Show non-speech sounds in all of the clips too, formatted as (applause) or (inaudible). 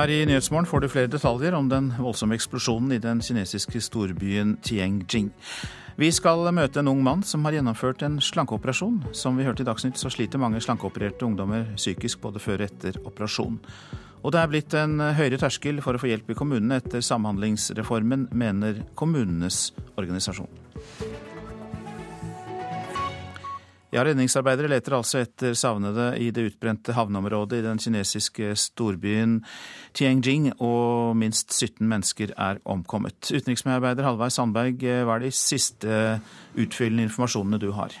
Her i Nyhetsmorgen får du flere detaljer om den voldsomme eksplosjonen i den kinesiske storbyen Tianjing. Vi skal møte en ung mann som har gjennomført en slankeoperasjon. Som vi hørte i Dagsnytt, så sliter mange slankeopererte ungdommer psykisk både før og etter operasjon. Og det er blitt en høyere terskel for å få hjelp i kommunene etter Samhandlingsreformen, mener kommunenes organisasjon. Ja, Redningsarbeidere leter altså etter savnede i det utbrente havneområdet i den kinesiske storbyen Tianjing, og minst 17 mennesker er omkommet. Utenriksmedarbeider Halvard Sandberg, hva er de siste utfyllende informasjonene du har?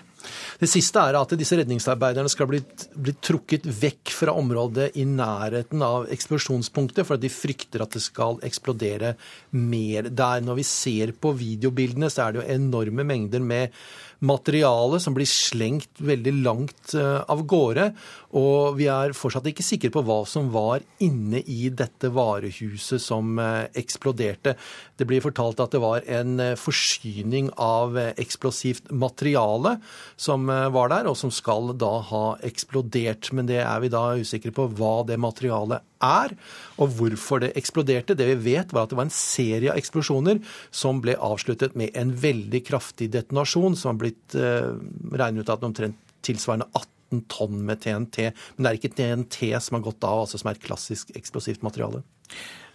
Det siste er at disse redningsarbeiderne skal bli, bli, trukket vekk fra området i nærheten av eksplosjonspunktet, for de frykter at det skal eksplodere mer der. Når vi ser på videobildene, så er det jo enorme mengder med materiale som blir slengt veldig langt eh, av gårde. Og vi er fortsatt ikke sikre på hva som var inne i dette varehuset som eh, eksploderte. Det blir fortalt at det var en eh, forsyning av eksplosivt materiale som var der, og som skal da ha eksplodert. Men det er vi da usikre på hva det materialet er, og hvorfor det eksploderte. Det vi vet, var at det var en serie av eksplosjoner som ble avsluttet med en veldig kraftig detonasjon, som har blitt eh, regnet ut at omtrent tilsvarende 18 tonn med TNT. Men det er ikke TNT som har gått av, altså som er et klassisk eksplosivt materiale.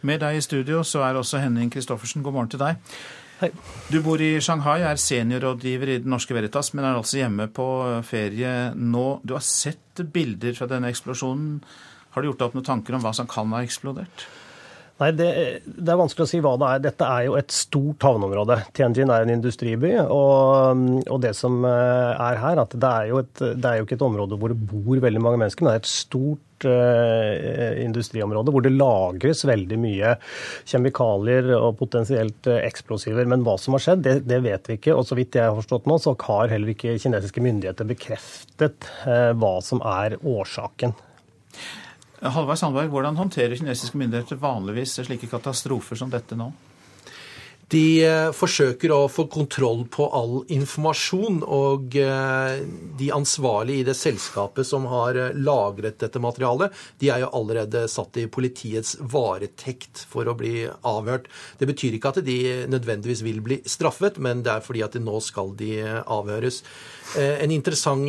Med deg i studio så er også Henning Christoffersen. God morgen til deg. Hei. Du bor i Shanghai, er seniorrådgiver i Den Norske Veritas, men er altså hjemme på ferie nå. Du har sett bilder fra denne eksplosjonen. Har du gjort deg opp noen tanker om hva som kan ha eksplodert? Nei, det, det, er vanskelig å si hva det er. Dette er jo et stort havneområde. Tianjin er en industriby. Og, og det som eh, er her, at det er, et, det er, jo ikke et område hvor det bor veldig mange mennesker, men det er et stort uh, industriområde hvor det lagres veldig mye kjemikalier og potensielt uh, eksplosiver. Men hva som har skjedd, det, det, vet vi ikke. Og så vidt jeg har forstått nå, så har heller ikke kinesiske myndigheter bekreftet uh, hva som er årsaken. Halvard Sandberg, hvordan håndterer kinesiske myndigheter vanligvis slike katastrofer som dette nå? De eh, forsøker å få kontroll på all informasjon, og eh, de ansvarlige i det selskapet som har eh, lagret dette materialet, de er jo allerede satt i politiets varetekt for å bli avhørt. Det betyr ikke at de nødvendigvis vil bli straffet, men det er fordi at nå skal de avhøres. En interessant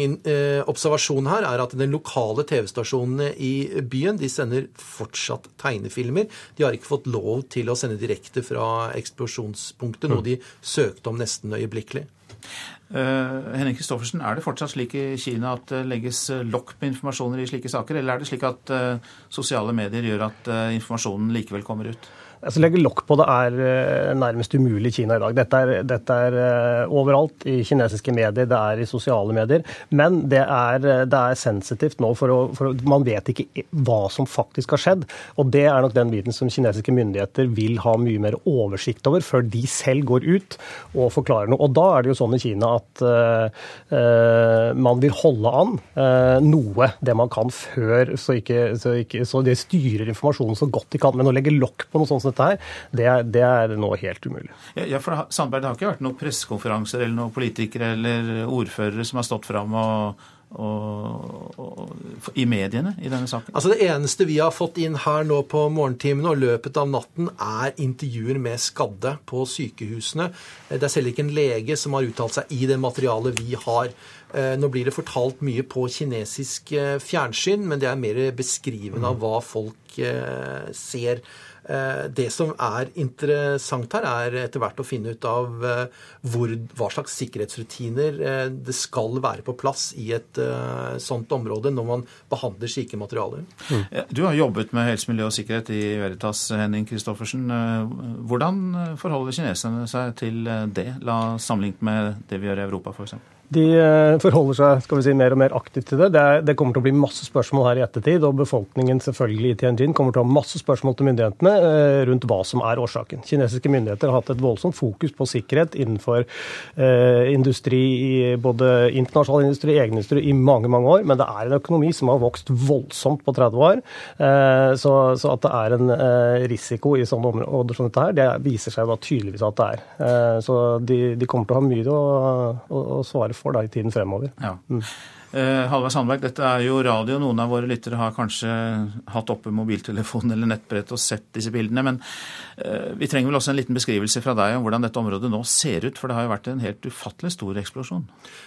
observasjon her er at den lokale TV-stasjonene i byen de sender fortsatt tegnefilmer. De har ikke fått lov til å sende direkte fra eksplosjonspunktet, noe de søkte om nesten øyeblikkelig. Uh, Henning Kristoffersen, Er det fortsatt slik i Kina at det legges lokk på informasjoner i slike saker, eller er det slik at uh, sosiale medier gjør at uh, informasjonen likevel kommer ut? Altså Legge lokk på det er eh, nærmest umulig i Kina i dag. Dette er, dette er, eh, overalt i kinesiske medier, det er i sosiale medier. Men det er, eh, det er sensitivt nå, for, å, for man vet ikke hva som faktisk har skjedd. Og det er nok den biten som kinesiske myndigheter vil ha mye mer oversikt over før de selv går ut og forklarer noe. Og da er det jo sånn i Kina at uh, man vil holde an uh, noe, det man kan, før, så, ikke, så, ikke, så det styrer informasjonen så godt de kan. Men å legge lokk på noe sånt som dette her, det er, det er nå helt umulig. Ja, for Sandberg, Det har ikke vært noen pressekonferanser eller noen politikere eller ordførere som har stått fram og og, og, i mediene i denne saken? Altså Det eneste vi har fått inn her nå på morgentimene og løpet av natten, er intervjuer med skadde på sykehusene. Det er selv ikke en lege som har uttalt seg i det materialet vi har. Eh, nå blir det fortalt mye på kinesisk eh, fjernsyn, men det er mer beskrivende av hva folk eh, ser. Eh, det som er interessant her, er etter hvert å finne ut av eh, hvor, hva slags sikkerhetsrutiner eh, det skal være på plass i et sånt område når man behandler slike materialer. Mm. Du har jobbet med helse, miljø og sikkerhet i Veritas, Henning Christoffersen. Hvordan forholder kineserne seg til det, la sammenlignet med det vi gjør i Europa f.eks.? De eh, forholder seg skal vi si, mer og mer aktivt til det. det. Det, kommer til å bli masse spørsmål her i ettertid, og befolkningen selvfølgelig i Tianjin kommer til å ha masse spørsmål til myndighetene eh, rundt hva som er årsaken. Kinesiske myndigheter har hatt et voldsomt fokus på sikkerhet innenfor eh, industri, både internasjonal industri og egen industri, i mange mange år. Men det er en økonomi som har vokst voldsomt på 30 år. Så, så, at det er en risiko i sånne områder som dette her, det viser seg da tydeligvis at det er. Så de, de, kommer til å ha mye å, å, å svare for da, i tiden fremover. Ja. Mm. Eh, Halvard Sandberg, dette er jo radio. Noen av våre lyttere har kanskje hatt oppe mobiltelefon eller nettbrett og sett disse bildene. Men eh, vi trenger vel også en liten beskrivelse fra deg om hvordan dette området nå ser ut. For det har jo vært en helt ufattelig stor eksplosjon.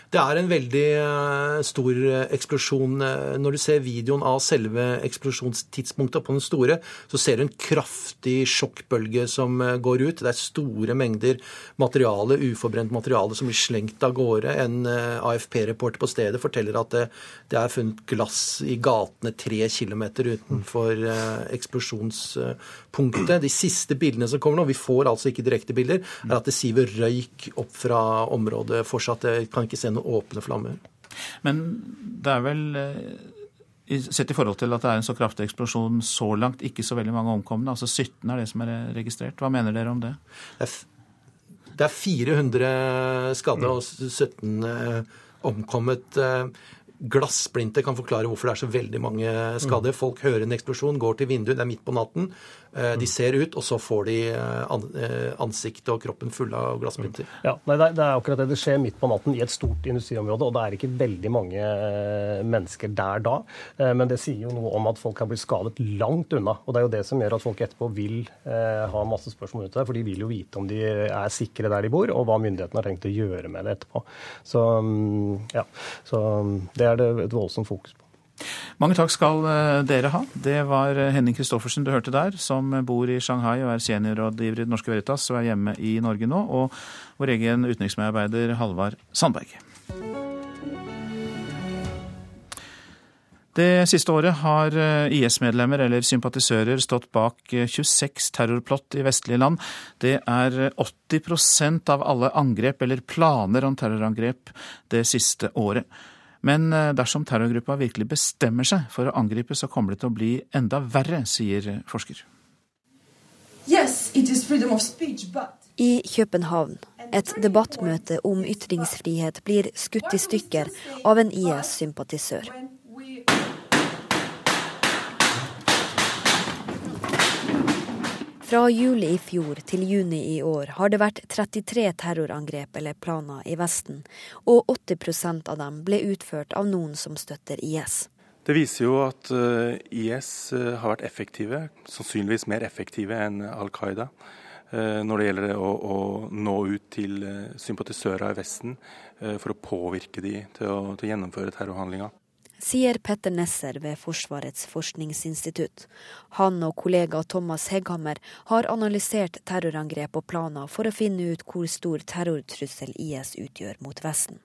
Det er en veldig eh, stor eksplosjon. Når du ser videoen av selve eksplosjonstidspunktet på den store, så ser du en kraftig sjokkbølge som går ut. Det er store mengder materiale, uforbrent materiale som blir slengt av gårde. En AFP-reporter på stedet forteller at det, det, er funnet glass i gatene tre kilometer utenfor eh, eksplosjonspunktet. De siste bildene som kommer nå, vi får altså ikke direkte bilder, er at det siver røyk opp fra området fortsatt. Jeg kan ikke se noen åpne flammer. Men det er vel eh, Sett i forhold til at det er en så kraftig eksplosjon så langt, ikke så veldig mange omkomne. Altså 17 er det som er registrert. Hva mener dere om det? Det er 400 skadde og 17 omkommet. Eh, Glassplinter kan forklare hvorfor det er så veldig mange skader. Folk hører en eksplosjon, går til vinduet, det er midt på natten. Eh, de ser ut, og så får de eh, ansiktet og kroppen fulle av glassplinter. Ja, nei, Det er akkurat det. Det skjer midt på natten i et stort industriområde, og det er ikke veldig mange eh, mennesker der da. Men det sier jo noe om at folk kan bli skadet langt unna. Og det er jo det som gjør at folk etterpå vil ha masse spørsmål av det, for de vil jo vite om de er sikre der de bor, og hva myndighetene har tenkt å gjøre med det etterpå. Så, mm, ja, så mm, det er det et voldsomt fokus på. Mange takk skal eh, dere ha. Det var eh, Henning Christoffersen du hørte der, som bor i Shanghai og er seniorrådgiver i Det Norske Veritas og er hjemme i Norge nå, og vår egen utenriksmedarbeider Halvard Sandberg. Det siste året har eh, IS-medlemmer eller sympatisører stått bak 26 terrorplott i vestlige land. Det er 80% av alle angrep eller planer om terrorangrep det siste året. Men eh, dersom terrorgruppa virkelig bestemmer seg for å angripe, så kommer det til å bli enda verre, sier forsker. Yes, speech, but... I København. Et debattmøte om ytringsfrihet blir skutt i stykker av en IS-sympatisør. Fra juli i fjor til juni i år har det vært 33 terrorangrep eller planer i Vesten, og 80% av dem ble utført av noen som støtter IS. Det viser jo at eh, IS eh, har vært effektive, sannsynligvis mer effektive enn Al Qaida, eh, når det gjelder å, å nå ut til sympatisører i Vesten for å påvirke de til å, til å gjennomføre terrorhandlinger sier Petter Nesser ved Forsvarets forskningsinstitutt. Han og kollega Thomas Hegghammer har analysert terrorangrep og planer for å finne ut hvor stor terrortrussel IS utgjør mot Vesten.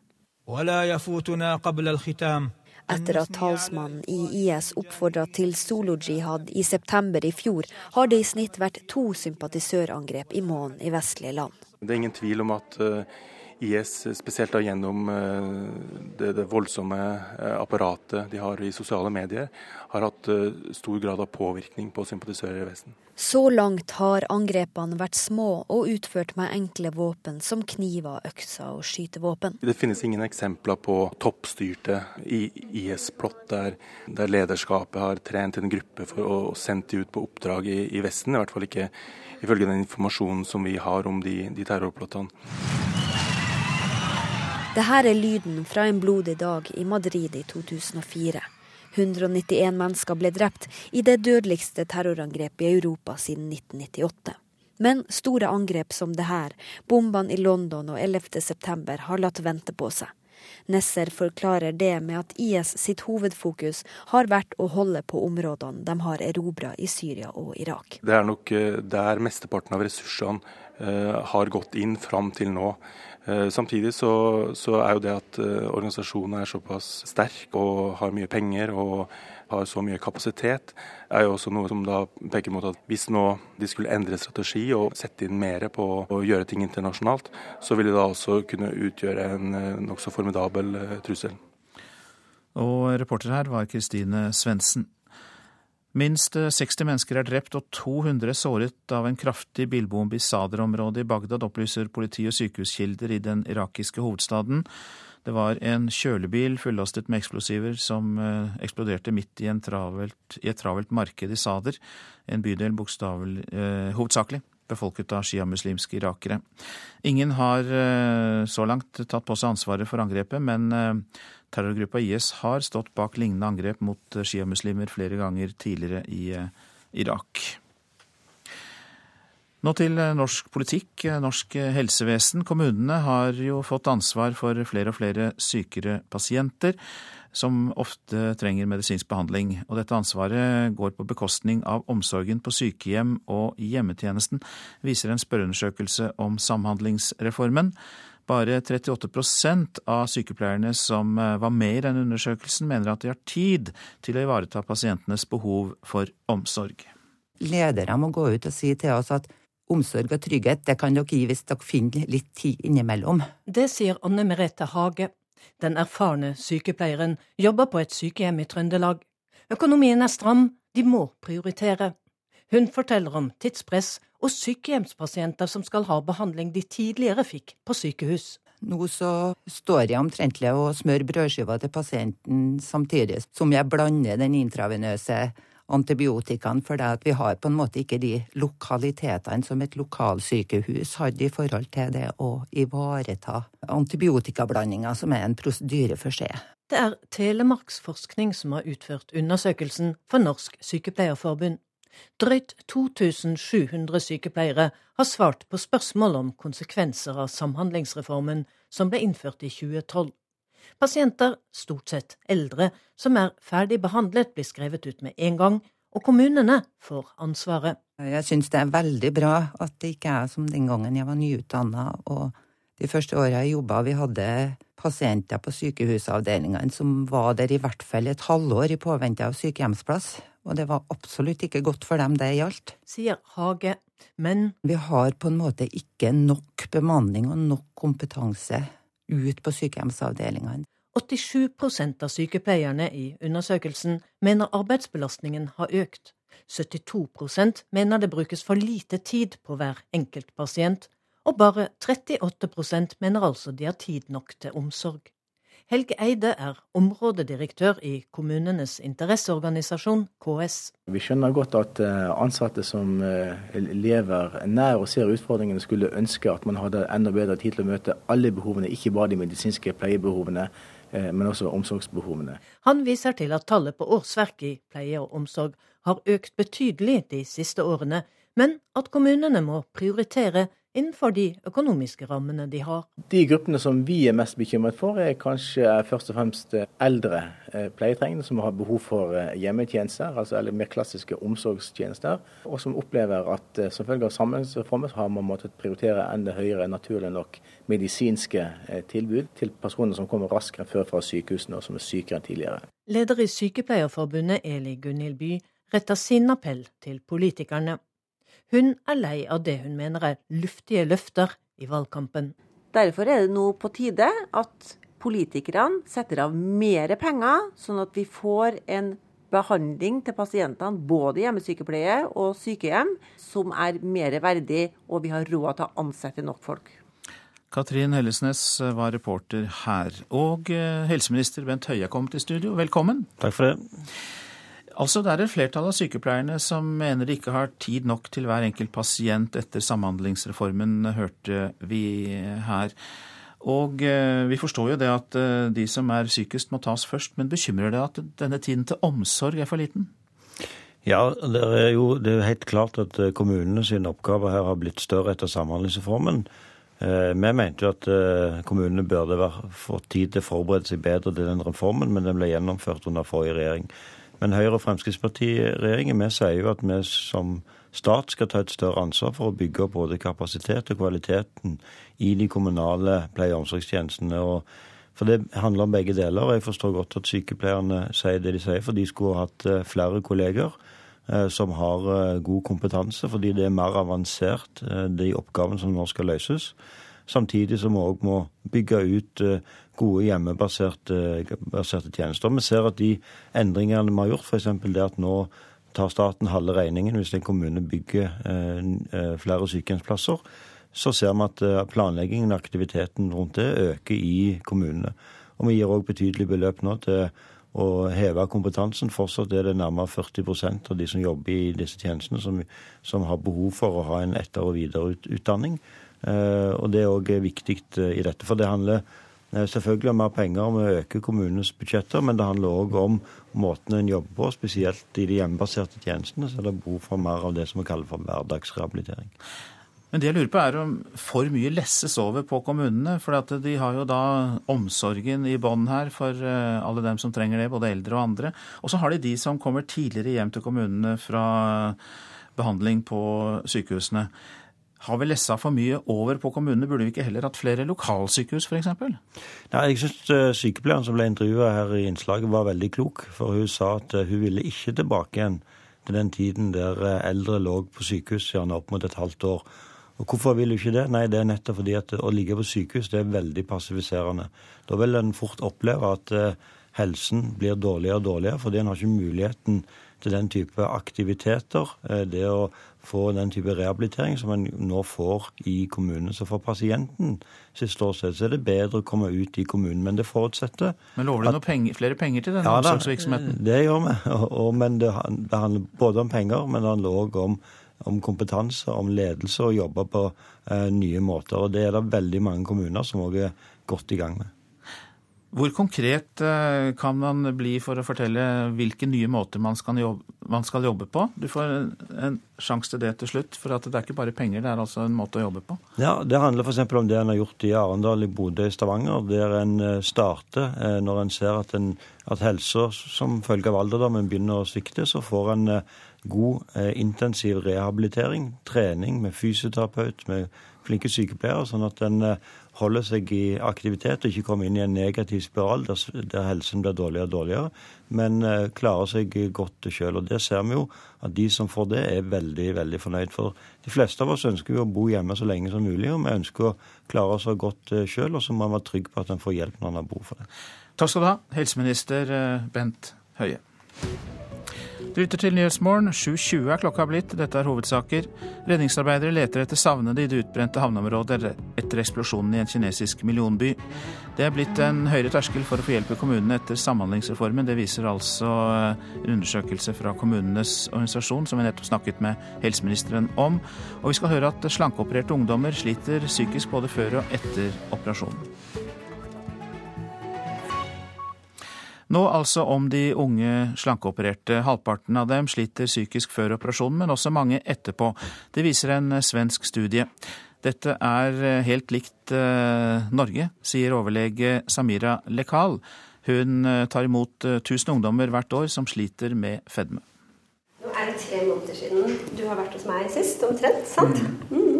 Etter at talsmannen i IS oppfordra til solojihad i september i fjor, har det i snitt vært to sympatisørangrep i måneden i vestlige land. Det er ingen tvil om at uh IS, spesielt da gjennom eh, det, det, voldsomme eh, apparatet de har i sosiale medier, har hatt eh, stor grad av påvirkning på sympatisører i Vesten. Så langt har angrepene vært små og utført med enkle våpen som kniver, økser og skytevåpen. Det finnes ingen eksempler på toppstyrte i IS-plott der, der, lederskapet har trent en gruppe for å sende de ut på oppdrag i, i Vesten. I hvert fall ikke ifølge den informasjonen som vi har om de, de terrorplottene. Dette er lyden fra en blodig dag i Madrid i 2004. 191 mennesker ble drept i det dødeligste terrorangrepet i Europa siden 1998. Men store angrep som det her, bombene i London og 11.9, har latt vente på seg. Nesser forklarer det med at IS sitt hovedfokus har vært å holde på områdene de har erobra i Syria og Irak. Det er nok eh, der mesteparten av ressursene uh, har gått inn fram til nå. Eh, samtidig så, så, er jo det at eh, organisasjonen er såpass sterk og har mye penger og har så mye kapasitet, er jo også noe som da peker mot at hvis nå de skulle endre strategi og sette inn mer på å gjøre ting internasjonalt, så vil det da også kunne utgjøre en eh, nokså formidabel trussel. Og reporter her var Kristine Svendsen. Minst 60 mennesker er drept og 200 såret av en kraftig bilbombe i Sadr-området i Bagdad, opplyser politi og sykehuskilder i den irakiske hovedstaden. Det var en kjølebil fullastet med eksplosiver som eh, eksploderte midt i, travelt, i et travelt marked i Sadr, en bydel eh, hovedsakelig befolket av sjiamuslimske irakere. Ingen har eh, så langt tatt på seg ansvaret for angrepet, men eh, Terrorgruppa IS har stått bak lignende angrep mot sjiamuslimer flere ganger tidligere i Irak. Nå til norsk politikk, norsk helsevesen. Kommunene har jo fått ansvar for flere og flere sykere pasienter som ofte trenger medisinsk behandling. Og dette ansvaret går på bekostning av omsorgen på sykehjem og hjemmetjenesten, viser en spørreundersøkelse om Samhandlingsreformen. Bare 38% av sykepleierne som eh, var med i denne undersøkelsen, mener at de har tid til å ivareta pasientenes behov for omsorg. Ledere må gå ut og si til oss at omsorg og trygghet det kan dere gi hvis dere finner litt tid innimellom. Det sier Anne Merete Hage, den erfarne sykepleieren jobber på et sykehjem i Trøndelag. Økonomien er stram, de må prioritere. Hun forteller om tidspress og sykehjemspasienter som skal ha behandling de tidligere fikk på sykehus. Nå så står jeg omtrentlig og smør brødskiva til pasienten samtidig som jeg blander den intravenøse antibiotikaen, for vi har på en måte ikke de lokalitetene som et lokalsykehus hadde i forhold til det å ivareta antibiotikablandinger, som er en prosedyre for seg. Det er Telemarksforskning som har utført undersøkelsen for Norsk Sykepleierforbund. Drøyt 2700 sykepleiere har svart på spørsmål om konsekvenser av Samhandlingsreformen som ble innført i 2012. Pasienter, stort sett eldre, som er ferdig behandlet, blir skrevet ut med en gang, og kommunene får ansvaret. Jeg syns det er veldig bra at det ikke er som den gangen jeg var nyutdanna og de første åra jeg jobba, vi hadde pasienter på sykehusavdelingene som var der i hvert fall et halvår i påvente av sykehjemsplass, og det var absolutt ikke godt for dem det gjaldt. Sier Hage, men Vi har på en måte ikke nok bemanning og nok kompetanse ut på sykehjemsavdelingene. 87% av sykepleierne i undersøkelsen mener arbeidsbelastningen har økt. 72% mener det brukes for lite tid på hver enkelt pasient, og bare 38% mener altså de har tid nok til omsorg. Helge Eide er områdedirektør i kommunenes interesseorganisasjon, KS. Vi skjønner godt at eh, ansatte som eh, lever nær og ser utfordringene, skulle ønske at man hadde enda bedre tid til å møte alle behovene, ikke bare de medisinske pleiebehovene, eh, men også omsorgsbehovene. Han viser til at tallet på årsverk i pleie og omsorg har økt betydelig de siste årene, men at kommunene må prioritere innenfor de økonomiske rammene de har. De gruppene som vi er mest bekymret for, er kanskje først og fremst eldre eh, pleietrengende som har behov for eh, hjemmetjenester, altså eller mer klassiske omsorgstjenester, og som opplever at eh, som følge av Samhandlingsreformen har man måttet prioritere enda høyere, naturlig nok, medisinske tilbud til personer som kommer raskere før fra sykehusene og som er sykere enn tidligere. Leder i Sykepleierforbundet, Eli Gunhild By, retter sin appell til politikerne. Hun er lei av det hun mener er luftige løfter i valgkampen. Derfor er det nå på tide at politikerne setter av mer penger, sånn at vi får en behandling til pasientene, både hjemmesykepleie og sykehjem, som er mer verdig, og vi har råd til å ansette nok folk. Katrin Hellesnes var reporter her. Og eh, helseminister Bent Høie er kommet i studio. Velkommen. Takk for det. Altså, Det er et flertall av sykepleierne som mener de ikke har tid nok til hver enkelt pasient etter Samhandlingsreformen, hørte vi her. Og eh, vi forstår jo det at eh, de som er sykest må tas først, men bekymrer det at denne tiden til omsorg er for liten? Ja, det er jo det er helt klart at eh, kommunene sine oppgaver her har blitt større etter Samhandlingsreformen. Vi mente jo at kommunene burde fått tid til å forberede seg bedre til den reformen, men den ble gjennomført under forrige regjering. Men Høyre- og Fremskrittspartiregjeringen vi sier jo at vi som stat skal ta et større ansvar for å bygge opp både kapasitet og kvaliteten i de kommunale pleie- og omsorgstjenestene. og for Det handler om begge deler. og Jeg forstår godt at sykepleierne sier det de sier, for de skulle ha hatt eh, flere kolleger eh, som har eh, god kompetanse, fordi det er mer avansert, de oppgavene som nå skal løses. Samtidig som vi òg må bygge ut gode hjemmebaserte tjenester. Vi ser at de endringene vi har gjort, f.eks. det at nå tar staten halve regningen hvis en kommune bygger eh, eh, flere sykehjemsplasser, så ser vi at eh, planleggingen og aktiviteten rundt det øker i kommunene. Og vi gir òg betydelige beløp nå til å heve kompetansen. Fortsatt er det nærmere 40% av de som jobber i disse tjenestene, som, som har behov for å ha en etter- og videreutdanning. Og det er òg viktig i dette. For det handler Selvfølgelig har vi penger om å øke kommunenes budsjetter, men det handler òg om måten en jobber på. Spesielt i de hjemmebaserte tjenestene så er det behov for mer av det som vi kaller for hverdagsrehabilitering. Men det jeg lurer på er om for mye lesses over på kommunene. For de har jo da omsorgen i bånn her for eh, alle dem som trenger det, både eldre og andre. Og så har de de som kommer tidligere hjem til kommunene fra behandling på sykehusene. Har vi lessa for mye over på kommunene? Burde vi ikke heller hatt flere lokalsykehus f.eks.? Nei, jeg syns eh, sykepleieren som ble intervjua her i innslaget var veldig klok. For hun sa at eh, hun ville ikke tilbake igjen til den tiden der eldre lå på sykehus gjerne opp mot et halvt år og Hvorfor vil du ikke det? Nei, det er nettopp fordi at å ligge på sykehus det er veldig passiviserende. Da vil en fort oppleve at eh, helsen blir dårligere og dårligere, fordi en har ikke muligheten til den type aktiviteter. Eh, det å få den type rehabilitering som en nå får i kommunen. Så for pasienten sitt ståsted så er det bedre å komme ut i kommunen, men det forutsetter Men lover du penger, flere penger til denne ja, omsorgsvirksomheten? Det gjør vi. (laughs) Og, og, men det, det handler både om penger, men det handler òg om om kompetanse, om ledelse og jobbe på eh, nye måter. Og Det er det veldig mange kommuner som òg er godt i gang med. Hvor konkret eh, kan man bli for å fortelle hvilke nye måter man skal, jobbe, man skal jobbe på? Du får en sjanse til det til slutt, for det er ikke bare penger, det er altså en måte å jobbe på. Ja, Det handler f.eks. om det en har gjort i Arendal, i Bodø, i Stavanger, der en eh, starter eh, når en ser at, en, at helsa som følge av alderdommen begynner å svikte, så får en god intensiv rehabilitering, trening med fysioterapeut, med flinke sykepleiere, sånn at en holder seg i aktivitet og ikke kommer inn i en negativ spiral der, der helsen blir dårligere og dårligere, men uh, klarer seg godt sjøl. Det ser vi jo at de som får det, er veldig veldig fornøyd. For de fleste av oss ønsker jo å bo hjemme så lenge som mulig, og vi ønsker å klare oss godt uh, sjøl, og så må man være trygg på at en får hjelp når en har behov for det. Takk skal du ha, helseminister uh, Bent Høie. Du lytter til Nyhetsmorgen. 7.20 er klokka blitt. Dette er hovedsaker. Redningsarbeidere leter etter savnede i det utbrente havneområdet etter eksplosjonen i en kinesisk millionby. Det er blitt en høyere terskel for å få hjelp i kommunene etter Samhandlingsreformen. Det viser altså eh, en undersøkelse fra kommunenes organisasjon, som vi nettopp snakket med helseministeren om. Og vi skal høre at slankeopererte ungdommer sliter psykisk både før og etter operasjonen. Nå altså om de unge slankeopererte. Halvparten av dem sliter psykisk før operasjonen, men også mange etterpå. Det viser en svensk studie. Dette er helt likt eh, Norge, sier overlege Samira Lekal. Hun eh, tar imot 1000 eh, ungdommer hvert år som sliter med fedme. Nå er det tre måneder siden du har vært hos meg sist, omtrent. sant? Mm.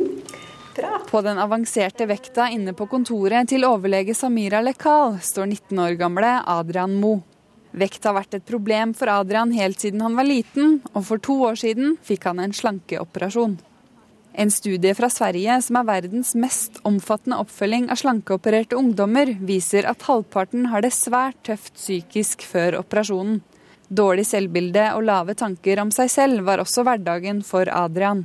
Bra. På den avanserte vekta inne på kontoret til overlege Samira Lekal står 19 år gamle Adrian Mo. Vekt har vært et problem for Adrian helt siden han var liten, og for to år siden fikk han en slankeoperasjon. En studie fra Sverige som er verdens mest omfattende oppfølging av slankeopererte ungdommer, viser at halvparten har det svært tøft psykisk før operasjonen. Dårlig selvbilde og lave tanker om seg selv var også hverdagen for Adrian.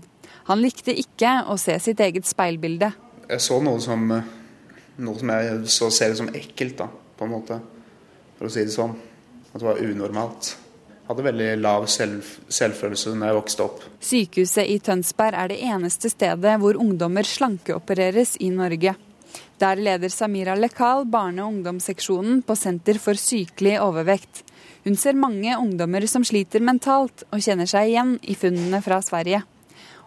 Han likte ikke å se sitt eget speilbilde. Jeg så noe som, noe som jeg så ser som ekkelt, da, på en måte. For å si det sånn. At det var unormalt. Jeg hadde veldig lav selv, selvfølelse da jeg vokste opp. Sykehuset i Tønsberg er det eneste stedet hvor ungdommer slankeopereres i Norge. Der leder Samira Lekal barne- og ungdomsseksjonen på Senter for sykelig overvekt. Hun ser mange ungdommer som sliter mentalt, og kjenner seg igjen i funnene fra Sverige.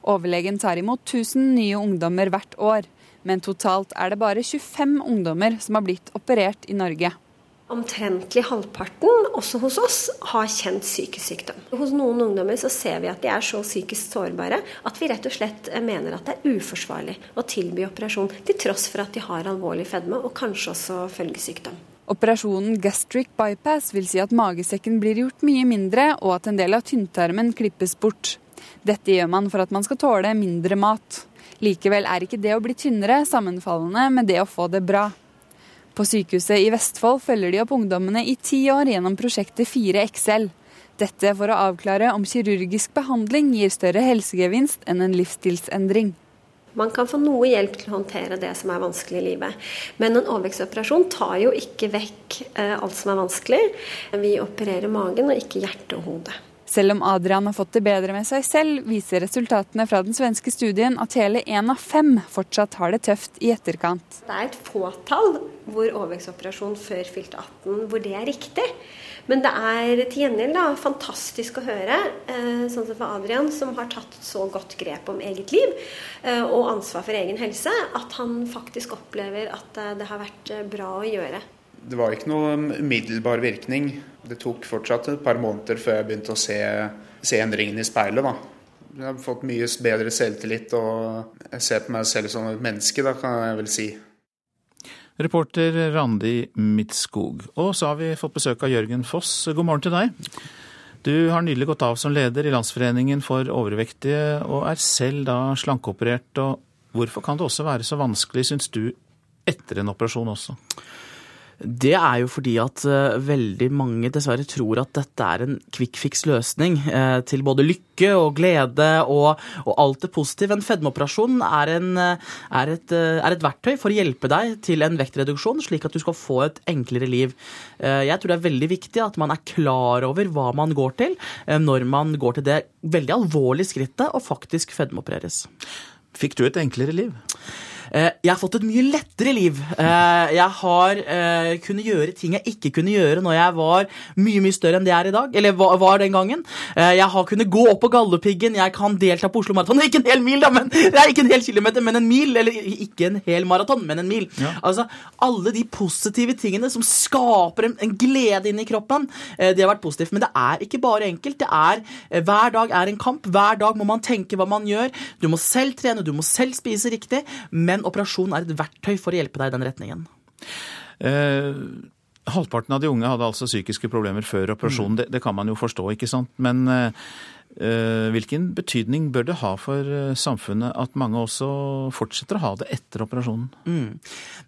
Overlegen tar imot 1000 nye ungdommer hvert år, men totalt er det bare 25 ungdommer som har blitt operert i Norge. Omtrentlig halvparten, også hos oss, har kjent psykisk sykdom. Hos noen ungdommer så ser vi at de er så psykisk sårbare at vi rett og slett mener at det er uforsvarlig å tilby operasjon, til tross for at de har alvorlig fedme og kanskje også følgesykdom. Operasjonen gastric bypass vil si at magesekken blir gjort mye mindre, og at en del av tynntarmen klippes bort. Dette gjør man for at man skal tåle mindre mat. Likevel er ikke det å bli tynnere sammenfallende med det å få det bra. På sykehuset i Vestfold følger de opp ungdommene i ti år gjennom prosjektet 4XL. Dette for å avklare om kirurgisk behandling gir større helsegevinst enn en livsstilsendring. Man kan få noe hjelp til å håndtere det som er vanskelig i livet. Men en overvektsoperasjon tar jo ikke vekk eh, alt som er vanskelig. Vi opererer magen og ikke hjerte og hode. Selv om Adrian har fått det bedre med seg selv, viser resultatene fra den svenske studien at hele én av fem fortsatt har det tøft i etterkant. Det er et fåtall hvor overvektsoperasjon før fylte 18 hvor det er riktig. Men det er til gjengjeld da, fantastisk å høre, eh, sånn som for Adrian, som har tatt så godt grep om eget liv eh, og ansvar for egen helse, at han faktisk opplever at eh, det har vært bra å gjøre. Det var ikke noe umiddelbar virkning. Det tok fortsatt et par måneder før jeg begynte å se, se endringene i speilet. da. Jeg har fått mye bedre selvtillit, og jeg ser på meg selv som et menneske, da, kan jeg vel si. Reporter Randi Midtskog. Og så har vi fått besøk av Jørgen Foss. God morgen til deg. Du har nylig gått av som leder i Landsforeningen for overvektige, og er selv da slankeoperert. Og hvorfor kan det også være så vanskelig, syns du, etter en operasjon også? Det er jo fordi at uh, veldig mange dessverre tror at dette er en quick fix-løsning uh, til både lykke og glede og, og alt det positive. En fedmeoperasjon er, en, uh, er, et, er, et, verktøy for å hjelpe deg til en vektreduksjon, slik at du skal få et enklere liv. jeg tror det er veldig viktig at man er klar over hva man går til, når man går til det veldig alvorlige skrittet og faktisk fedmeopereres. Fikk du et enklere liv? Eh, jeg har fått et mye lettere liv. Eh, jeg har eh, kunnet gjøre ting jeg ikke kunne gjøre når jeg var mye mye større enn det jeg er i dag. Eller var den gangen. Jeg har kunnet gå opp på Galdhøpiggen, jeg kan delta på Oslo Maraton. (laughs) Ikke en hel mil, da, men (laughs) det er ikke en hel kilometer, men en mil. Eller ikke en hel maraton, men en mil. Ja. Altså, Alle de positive tingene som skaper en, en glede inni kroppen, det har vært positivt. Men det er ikke bare enkelt. Det er, Hver dag er en kamp. Hver dag må man tenke hva man gjør. Du må selv trene, du må selv spise riktig. men men operasjon er et verktøy for å hjelpe deg i den retningen. Eh, halvparten av de unge hadde altså psykiske problemer før operasjonen. Mm. Det, det, kan man jo forstå, ikke sant. Men eh, eh, hvilken betydning bør det ha for eh, samfunnet at mange også fortsetter å ha det etter operasjonen? Mm.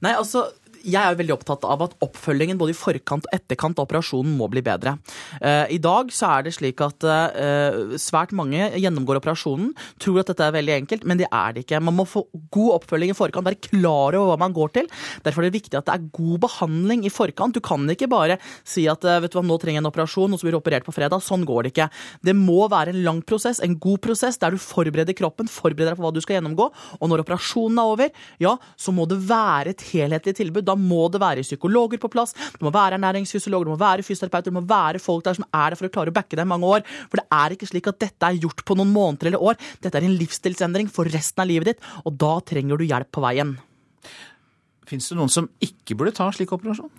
Nei, altså jeg er veldig opptatt av at oppfølgingen både i forkant og etterkant av operasjonen må bli bedre. Eh, I dag så er det slik at eh, svært mange gjennomgår operasjonen, tror at dette er veldig enkelt, men det er det ikke. Man må få god oppfølging i forkant, være klar over hva man går til. Derfor er det viktig at det er god behandling i forkant. Du kan ikke bare si at eh, vet du hva, nå trenger jeg en operasjon, og så blir du operert på fredag. Sånn går det ikke. Det må være en lang prosess, en god prosess, der du forbereder kroppen, forbereder deg på hva du skal gjennomgå. Og når operasjonen er over, ja, så må det være et helhetlig tilbud. Da da må det være psykologer på plass, det må være ernæringsfysiologer, det må være fysioterapeuter, det må være folk der som er der for å klare å backe deg i mange år. For det er ikke slik at dette er gjort på noen måneder eller år. Dette er en livsstilsendring for resten av livet ditt, og da trenger du hjelp på veien. Fins det noen som ikke burde ta en slik operasjon?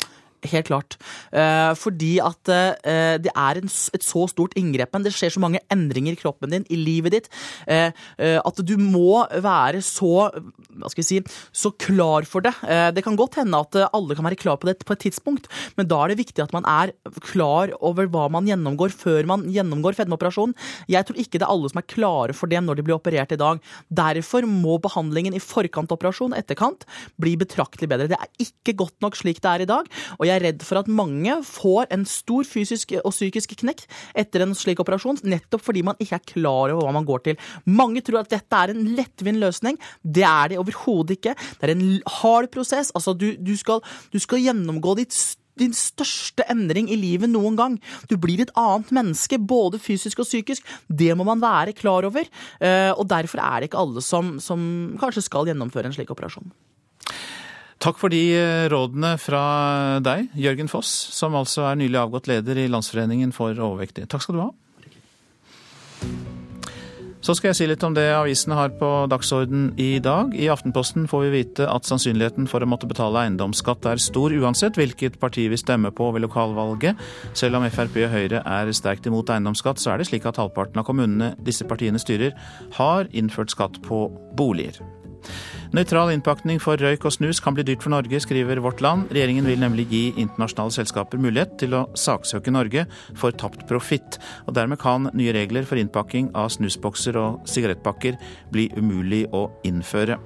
Helt klart. Eh, fordi at eh, det er en, et så stort inngrepen. Det skjer så mange endringer i kroppen din, i livet ditt, eh, at du må være så hva skal vi si, så klar for det. Det kan godt hende at alle kan være klar på det på et tidspunkt, men da er det viktig at man er klar over hva man gjennomgår før man gjennomgår fedmeoperasjon. Jeg tror ikke det er alle som er klare for det når de blir operert i dag. Derfor må behandlingen i forkant operasjon, etterkant, bli betraktelig bedre. Det er ikke godt nok slik det er i dag. og jeg er redd for at mange får en stor fysisk og psykisk knekk etter en slik operasjon, nettopp fordi man ikke er klar over hva man går til. Mange tror at dette er en lettvint løsning. Det er det overhodet ikke. Det er en hard prosess. Altså, du, du, skal, du skal gjennomgå ditt din største endring i livet noen gang. Du blir et annet menneske, både fysisk og psykisk. Det må man være klar over. Eh, og derfor er det ikke alle som, som kanskje skal gjennomføre en slik operasjon. Takk for de eh, rådene fra deg, Jørgen Foss, som altså er nylig avgått leder i Landsforeningen for overvektige. Takk skal du ha. Så skal jeg si litt om det avisene har på dagsorden i dag. I Aftenposten får vi vite at sannsynligheten for å måtte betale eiendomsskatt er stor uansett hvilket parti vi stemmer på ved lokalvalget. Selv om Frp og Høyre er sterkt imot eiendomsskatt, så er det slik at halvparten av kommunene disse partiene styrer, har innført skatt på boliger. Nøytral innpakning for røyk og snus kan bli dyrt for Norge, skriver Vårt Land. Regjeringen vil nemlig gi internasjonale selskaper mulighet til å saksøke Norge for tapt profitt. Og dermed kan nye regler for innpakking av snusbokser og sigarettpakker bli umulig å innføre.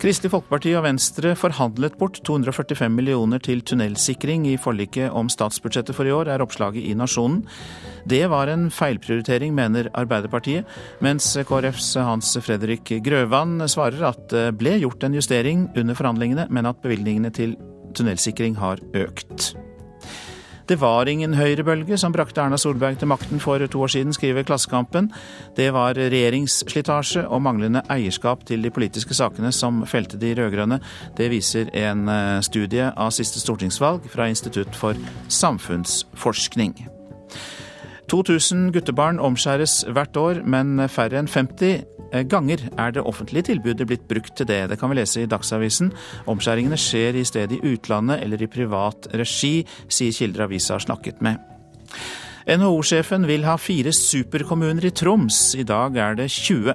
Kristelig Folkeparti og Venstre forhandlet bort 245 millioner til tunnelsikring i forliket om statsbudsjettet for i år, er oppslaget i Nasjonen. Det var en feilprioritering, mener Arbeiderpartiet, mens KrFs Hans Fredrik Grøvan svarer at det ble gjort en justering under forhandlingene, men at bevilgningene til tunnelsikring har økt. Det var ingen høyrebølge som brakte Erna Solberg til makten for to år siden, skriver Klassekampen. Det var regjeringsslitasje og manglende eierskap til de politiske sakene som felte de rød-grønne. Det viser en eh, studie av siste stortingsvalg fra Institutt for samfunnsforskning. 2000 guttebarn omskjæres hvert år, men færre enn 50 eh, ganger er det offentlige tilbudet blitt brukt til det. Det kan vi lese i Dagsavisen. Omskjæringene skjer i stedet i utlandet eller i privat regi, sier kilder avisa har snakket med. NHO-sjefen vil ha fire superkommuner i Troms. I dag er det 20.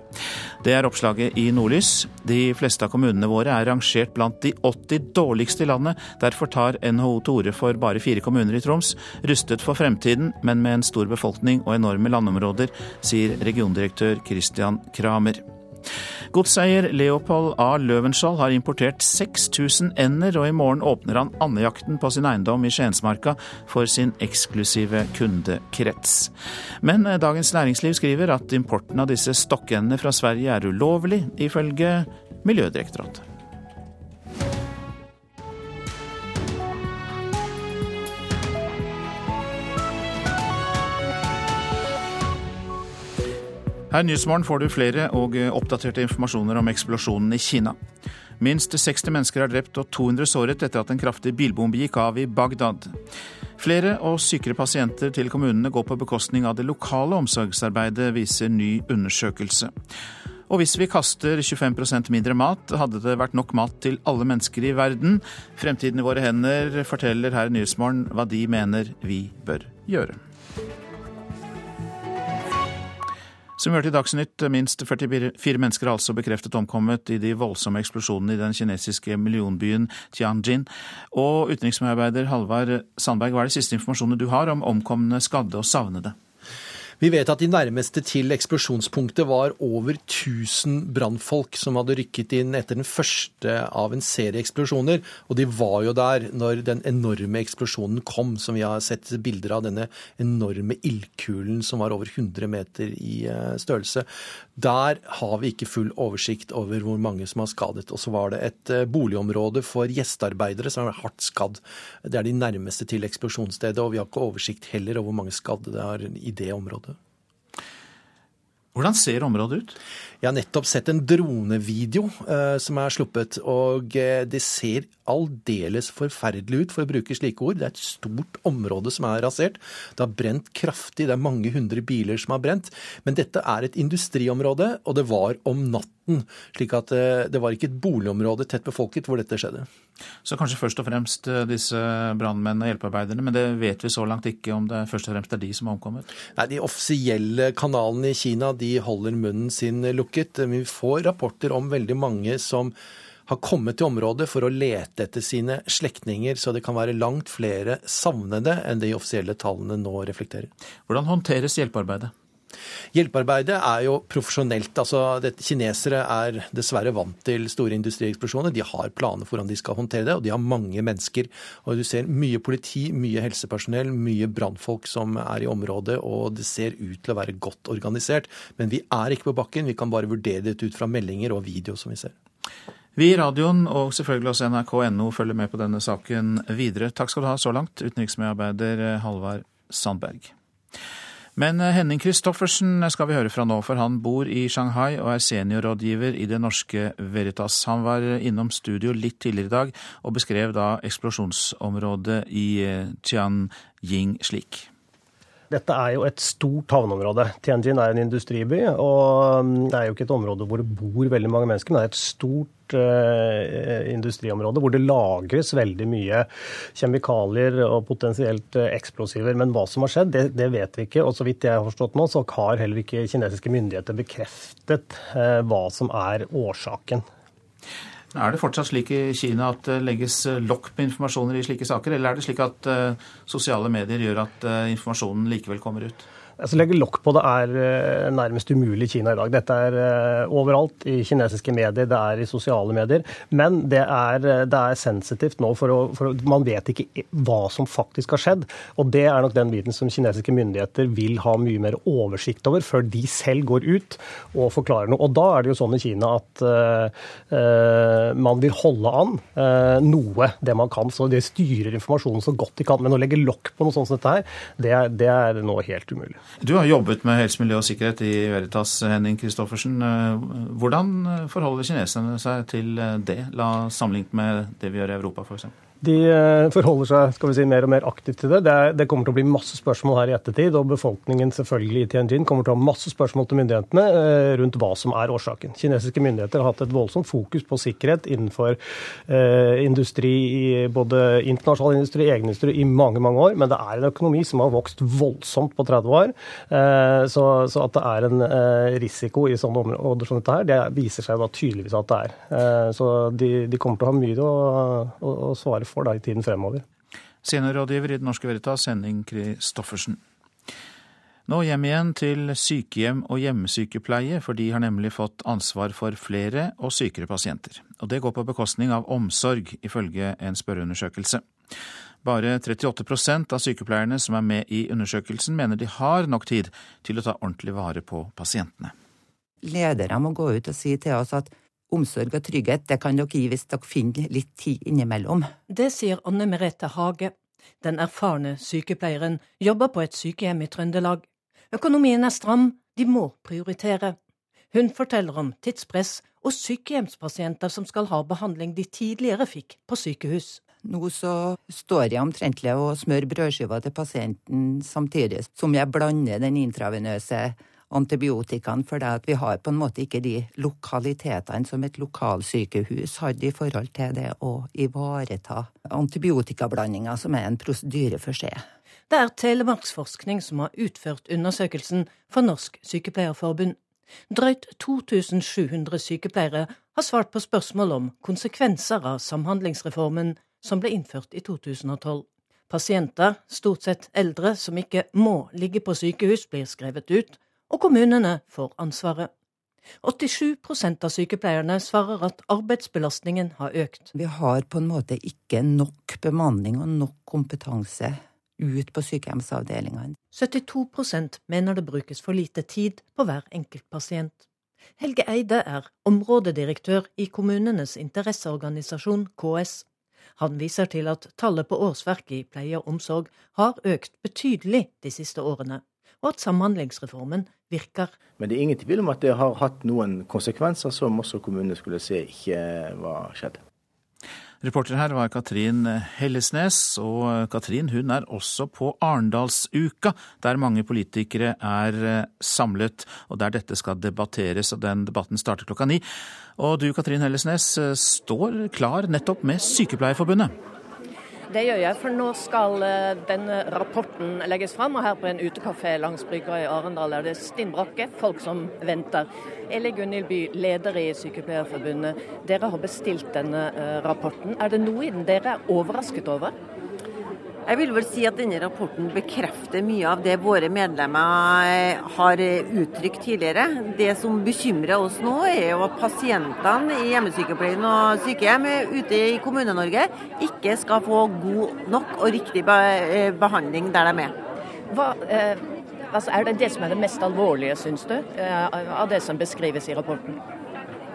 Det er oppslaget i Nordlys. De fleste av kommunene våre er rangert blant de 80 dårligste i landet. Derfor tar NHO til orde for bare fire kommuner i Troms. Rustet for fremtiden, men med en stor befolkning og enorme landområder, sier regiondirektør Christian Kramer. Godseier Leopold A. Løvenskiold har importert 6000 ender, og i morgen åpner han andejakten på sin eiendom i Skiensmarka for sin eksklusive kundekrets. Men eh, Dagens Næringsliv skriver at importen av disse stokkendene fra Sverige er ulovlig, ifølge Miljødirektoratet. Her i Nyhetsmorgen får du flere og oppdaterte informasjoner om eksplosjonen i Kina. Minst 60 mennesker er drept og 200 såret etter at en kraftig bilbombe gikk av i Bagdad. Flere og sykere pasienter til kommunene går på bekostning av det lokale omsorgsarbeidet, viser ny undersøkelse. Og hvis vi kaster 25% mindre mat, hadde det vært nok mat til alle mennesker i verden. Fremtiden i våre hender forteller her i Nyhetsmorgen hva de mener vi bør gjøre. Som vi hørte i Dagsnytt, minst 44 mennesker har altså bekreftet omkommet i de voldsomme eksplosjonene i den kinesiske millionbyen Tianjin. Og utenriksmedarbeider Halvard Sandberg, hva er de siste informasjonene du har om omkomne, skadde og savnede? Vi vet at de nærmeste til eksplosjonspunktet var over 1000 brannfolk som hadde rykket inn etter den første av en serie eksplosjoner. Og de var jo der når den enorme eksplosjonen kom, som vi har sett bilder av denne enorme ildkulen som var over 100 meter i eh, størrelse. Der har vi ikke full oversikt over hvor mange som har skadet. Og så var det et eh, boligområde for gjestearbeidere som er hardt skadd. Det er de nærmeste til eksplosjonsstedet, og vi har ikke oversikt heller over hvor mange skadde det er i det området. Hvordan ser området ut? Jeg har nettopp sett en dronevideo uh, som er sluppet, og eh, det ser aldeles forferdelig ut, for å bruke slike ord. Det er et stort område som er rasert. Det har brent kraftig, det er mange hundre biler som har brent. Men dette er et industriområde, og det var om natten. slik at eh, det var ikke et boligområde tett befolket hvor dette skjedde. Så kanskje først og fremst disse brannmennene og hjelpearbeiderne, men det vet vi så langt ikke om det først og fremst er de som har omkommet? Nei, De offisielle kanalene i Kina de holder munnen sin lukket. Men vi får rapporter om veldig mange som har kommet til området for å lete etter sine slektninger, så det kan være langt flere savnede enn de offisielle tallene nå reflekterer. Hvordan håndteres hjelpearbeidet? Hjelpearbeidet er jo profesjonelt. altså det, Kinesere er dessverre vant til store industrieksplosjoner. De har planer for hvordan de skal håndtere det, og de har mange mennesker. Og Du ser mye politi, mye helsepersonell, mye brannfolk som er i området, og det ser ut til å være godt organisert. Men vi er ikke på bakken, vi kan bare vurdere det ut fra meldinger og video som vi ser. Vi i radioen og selvfølgelig også nrk.no følger med på denne saken videre. Takk skal du ha så langt, utenriksmedarbeider Halvard Sandberg. Men eh, Henning Christoffersen skal vi høre fra nå, for han bor i Shanghai og er seniorrådgiver i det norske Veritas. Han var innom studio litt tidligere i dag og beskrev da eksplosjonsområdet i eh, Tianjing slik. Dette er jo et stort havneområde. Tianjin er en industriby, og mm, det er jo ikke et område hvor det bor veldig mange mennesker, men det er et stort industriområde hvor det lagres veldig mye kjemikalier og potensielt uh, eksplosiver. Men hva som har skjedd, det, det, vet vi ikke. Og så vidt jeg har forstått nå, så har heller ikke kinesiske myndigheter bekreftet uh, hva som er årsaken. Er det fortsatt slik i Kina at det legges lokk på informasjoner i slike saker, eller er det slik at sosiale medier gjør at informasjonen likevel kommer ut? Altså, legge lokk på det er uh, nærmest umulig i Kina i dag. Dette er uh, overalt i kinesiske medier, det er i sosiale medier. Men det er, det er sensitivt nå, for, å, for man vet ikke hva som faktisk har skjedd. Og det er nok den biten som kinesiske myndigheter vil ha mye mer oversikt over, før de selv går ut og forklarer noe. Og da er det jo sånn i Kina at uh, man vil holde an noe, det man kan. Så de styrer informasjonen så godt de kan. Men å legge lokk på noe sånt som dette her, det er, det er nå helt umulig. Du har jobbet med helse, miljø og sikkerhet i Veritas, Henning Christoffersen. Hvordan forholder kineserne seg til det, sammenlignet med det vi gjør i Europa f.eks.? De eh, forholder seg skal vi si, mer og mer aktivt til det. det. Det, kommer til å bli masse spørsmål her i ettertid, og befolkningen selvfølgelig i Tianjin kommer til å ha masse spørsmål til myndighetene eh, rundt hva som er årsaken. Kinesiske myndigheter har hatt et voldsomt fokus på sikkerhet innenfor eh, industri, både internasjonal industri og egen industri, i mange mange år, men det er en økonomi som har vokst voldsomt på 30 år. Så, så, at det er en risiko i sånne områder som dette her, det viser seg da tydeligvis at det er. Så de, de, kommer til å ha mye å, å, å svare for for da, i tiden fremover. Seniorrådgiver i Det Norske Veritas, Henning Christoffersen. Nå hjem igjen til sykehjem og hjemmesykepleie, for de har nemlig fått ansvar for flere og sykere pasienter. Og det går på bekostning av omsorg, ifølge en spørreundersøkelse. Bare 38% av sykepleierne som er med i undersøkelsen, mener de har nok tid til å ta ordentlig vare på pasientene. Ledere må gå ut og si til oss at Omsorg og trygghet det kan dere gi hvis dere finner litt tid innimellom. Det sier Anne Merete Hage. Den erfarne sykepleieren jobber på et sykehjem i Trøndelag. Økonomien er stram, de må prioritere. Hun forteller om tidspress og sykehjemspasienter som skal ha behandling de tidligere fikk på sykehus. Nå så står jeg omtrentlig og smør brødskiva til pasienten samtidig som jeg blander den intravenøse antibiotikaen, for det at vi har på en måte ikke de lokalitetene som et lokalsykehus hadde i forhold til det å ivareta antibiotikablandinger, som er en prosedyre for seg. Det er Telemarksforskning som har utført undersøkelsen for Norsk Sykepleierforbund. Drøyt 2700 sykepleiere har svart på spørsmål om konsekvenser av Samhandlingsreformen som ble innført i 2012. Pasienter, stort sett eldre som ikke må ligge på sykehus, blir skrevet ut, og kommunene får ansvaret. 87% av sykepleierne svarer at arbeidsbelastningen har økt. Vi har på en måte ikke nok bemanning og nok kompetanse ut på sykehjemsavdelingene. 72% mener det brukes for lite tid på hver enkelt pasient. Helge Eide er områdedirektør i kommunenes interesseorganisasjon KS. Han viser til at tallet på årsverk i pleie og omsorg har økt betydelig de siste årene og at Samhandlingsreformen virker. Men det er ingen tvil om at det har hatt noen konsekvenser som også kommunene skulle se ikke var skjedd. Reporter her var Katrin Hellesnes, og Katrin hun er også på Arendalsuka, der mange politikere er eh, samlet, og der dette skal debatteres. og Den debatten starter klokka ni. Og du Katrin Hellesnes eh, står klar nettopp med Sykepleierforbundet. Det gjør jeg, for nå skal eh, denne rapporten legges fram. Og her på en utekafé langs brygga i Arendal er det stinn brakke, folk som venter. Eli Gunhild By, leder i Sykepleierforbundet. Dere har bestilt denne eh, rapporten. Er det noe i den dere er overrasket over? Jeg vil vel si at denne rapporten bekrefter mye av det våre medlemmer eh, har uttrykt tidligere. Det som bekymrer oss nå, er jo at pasientene i hjemmesykepleien og sykehjem ute i Kommune-Norge ikke skal få god nok og riktig eh, behandling der de er. Hva, eh, altså er det det som er det mest alvorlige, syns du, eh, av det som beskrives i rapporten?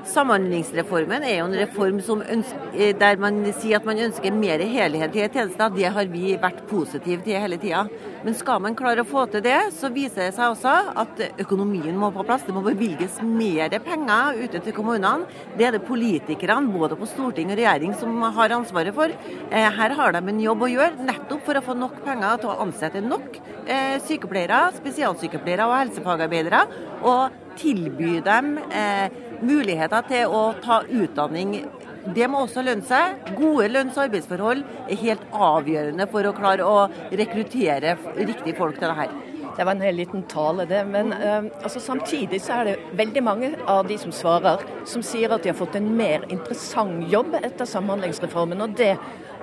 Samhandlingsreformen er jo en reform ønsker, eh, der man sier at man ønsker mer helhet i tjenester. Det har vi vært positive til hele tida. Men skal man klare å få til det, så viser det seg også at økonomien må på plass. Det må bevilges mer penger ute til kommunene. Det er det politikerne både på storting og regjering som har ansvaret for. Eh, her har de en jobb å gjøre, nettopp for å få nok penger til å ansette nok eh, sykepleiere, spesialsykepleiere og helsefagarbeidere. Og tilby dem eh, muligheter til å ta utdanning. Det må også lønne seg. Gode lønns- og arbeidsforhold er helt avgjørende for å klare å rekruttere riktige folk til det her. Det var en hel liten tale, det. Men uh, altså, samtidig så er det veldig mange av de som svarer, som sier at de har fått en mer interessant jobb etter Samhandlingsreformen. Og det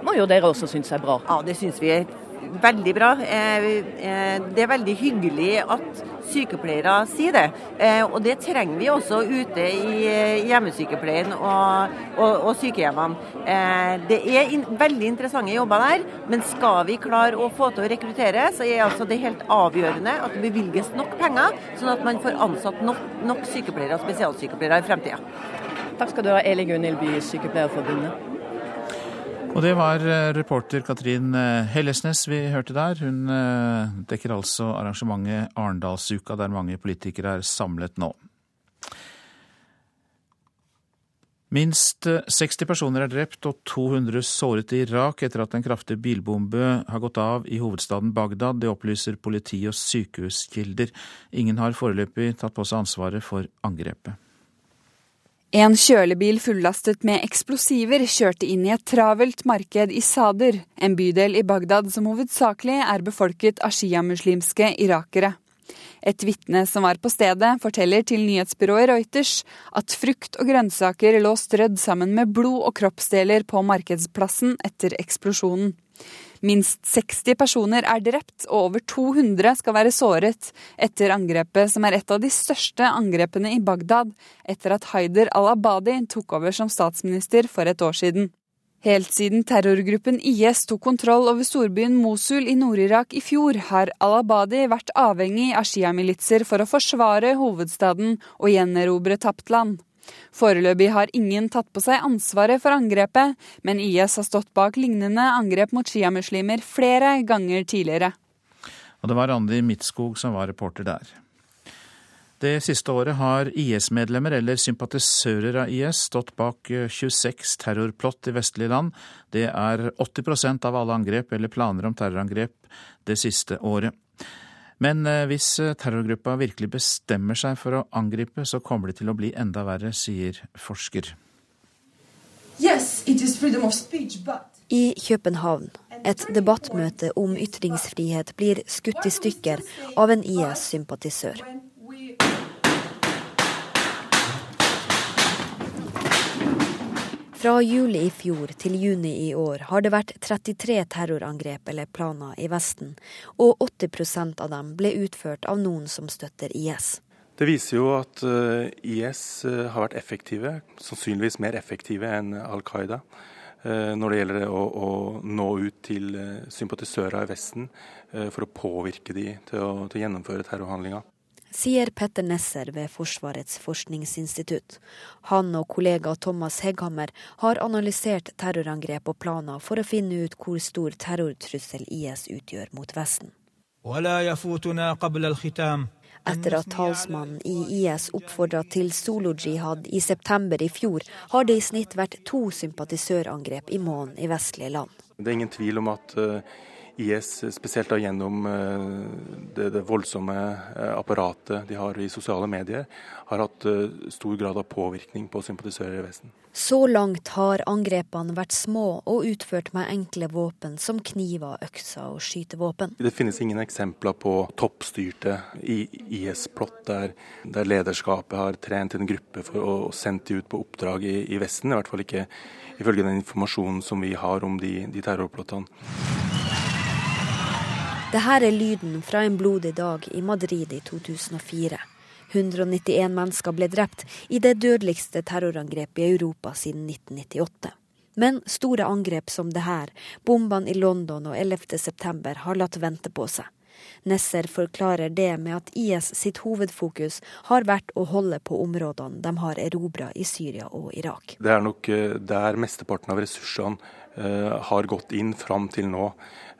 må jo dere også synes er bra? Ja, det synes vi er veldig bra. Det er veldig hyggelig at sykepleiere sier det. Og det trenger vi også ute i hjemmesykepleien og, og, og sykehjemmene. Det er in veldig interessante jobber der, men skal vi klare å få til å rekruttere, så er altså det helt avgjørende at det bevilges nok penger, sånn at man får ansatt nok, nok sykepleiere og spesialsykepleiere i fremtida. Takk skal du ha, Eli Gunhild By, Sykepleierforbundet. Og det var eh, reporter Katrin eh, Hellesnes vi hørte der. Hun eh, dekker altså arrangementet Arendalsuka, der mange politikere er samlet nå. Minst 60 personer er drept og 200 såret i Irak etter at en kraftig bilbombe har gått av i hovedstaden Bagdad. Det opplyser politi og sykehuskilder. Ingen har foreløpig tatt på seg ansvaret for angrepet. En kjølebil fullastet med eksplosiver kjørte inn i et travelt marked i Sader, en bydel i Bagdad som hovedsakelig er befolket av sjiamuslimske irakere. Et vitne som var på stedet, forteller til nyhetsbyrået Reuters at frukt og grønnsaker lå strødd sammen med blod og kroppsdeler på markedsplassen etter eksplosjonen. Minst 60 personer er drept og over 200 skal være såret etter angrepet, som er et av de største angrepene i Bagdad etter at Haider al-Abadi tok over som statsminister for et år siden. Helt siden terrorgruppen IS tok kontroll over storbyen Mosul i Nord-Irak i fjor, har al-Abadi vært avhengig av sjiamilitser for å forsvare hovedstaden og gjenerobre tapt land. Foreløpig har ingen tatt på seg ansvaret for angrepet, men IS har stått bak lignende angrep mot sjiamuslimer flere ganger tidligere. Og det var Randi Midtskog som var reporter der. Det siste året har IS-medlemmer eller sympatisører av IS stått bak 26 terrorplott i vestlige land. Det er 80% av alle angrep eller planer om terrorangrep det siste året. Men eh, hvis eh, terrorgruppa virkelig bestemmer seg for å angripe, så kommer det til å bli enda verre, sier forsker. Yes, speech, but... I København. Et debattmøte om ytringsfrihet blir skutt i stykker av en IS-sympatisør. Fra juli i fjor til juni i år har det vært 33 terrorangrep eller planer i Vesten, og 80% av dem ble utført av noen som støtter IS. Det viser jo at eh, IS eh, har vært effektive, sannsynligvis mer effektive enn Al Qaida eh, når det gjelder å, å nå ut til sympatisører i Vesten for å påvirke de til å, til å gjennomføre terrorhandlinger sier Petter Nesser ved Forsvarets forskningsinstitutt. Han og kollega Thomas Hegghammer har analysert terrorangrep og planer for å finne ut hvor stor terrortrussel IS utgjør mot Vesten. Etter at talsmannen i IS oppfordra til solojihad i september i fjor, har det i snitt vært to sympatisørangrep i måneden i vestlige land. Det er ingen tvil om at uh IS, spesielt da gjennom eh, det, det, voldsomme eh, apparatet de har i sosiale medier, har hatt eh, stor grad av påvirkning på sympatisører i Vesten. Så langt har angrepene vært små og utført med enkle våpen som kniver, økser og skytevåpen. Det finnes ingen eksempler på toppstyrte IS-plott der, der, lederskapet har trent en gruppe for å sende de ut på oppdrag i, i Vesten. I hvert fall ikke ifølge den informasjonen som vi har om de, de terrorplottene. Dette er lyden fra en blodig dag i Madrid i 2004. 191 mennesker ble drept i det dødeligste terrorangrepet i Europa siden 1998. Men store angrep som det her, bombene i London og 11.9, har latt vente på seg. Nesser forklarer det med at IS sitt hovedfokus har vært å holde på områdene de har erobra i Syria og Irak. Det er nok eh, der mesteparten av ressursene eh, har gått inn fram til nå.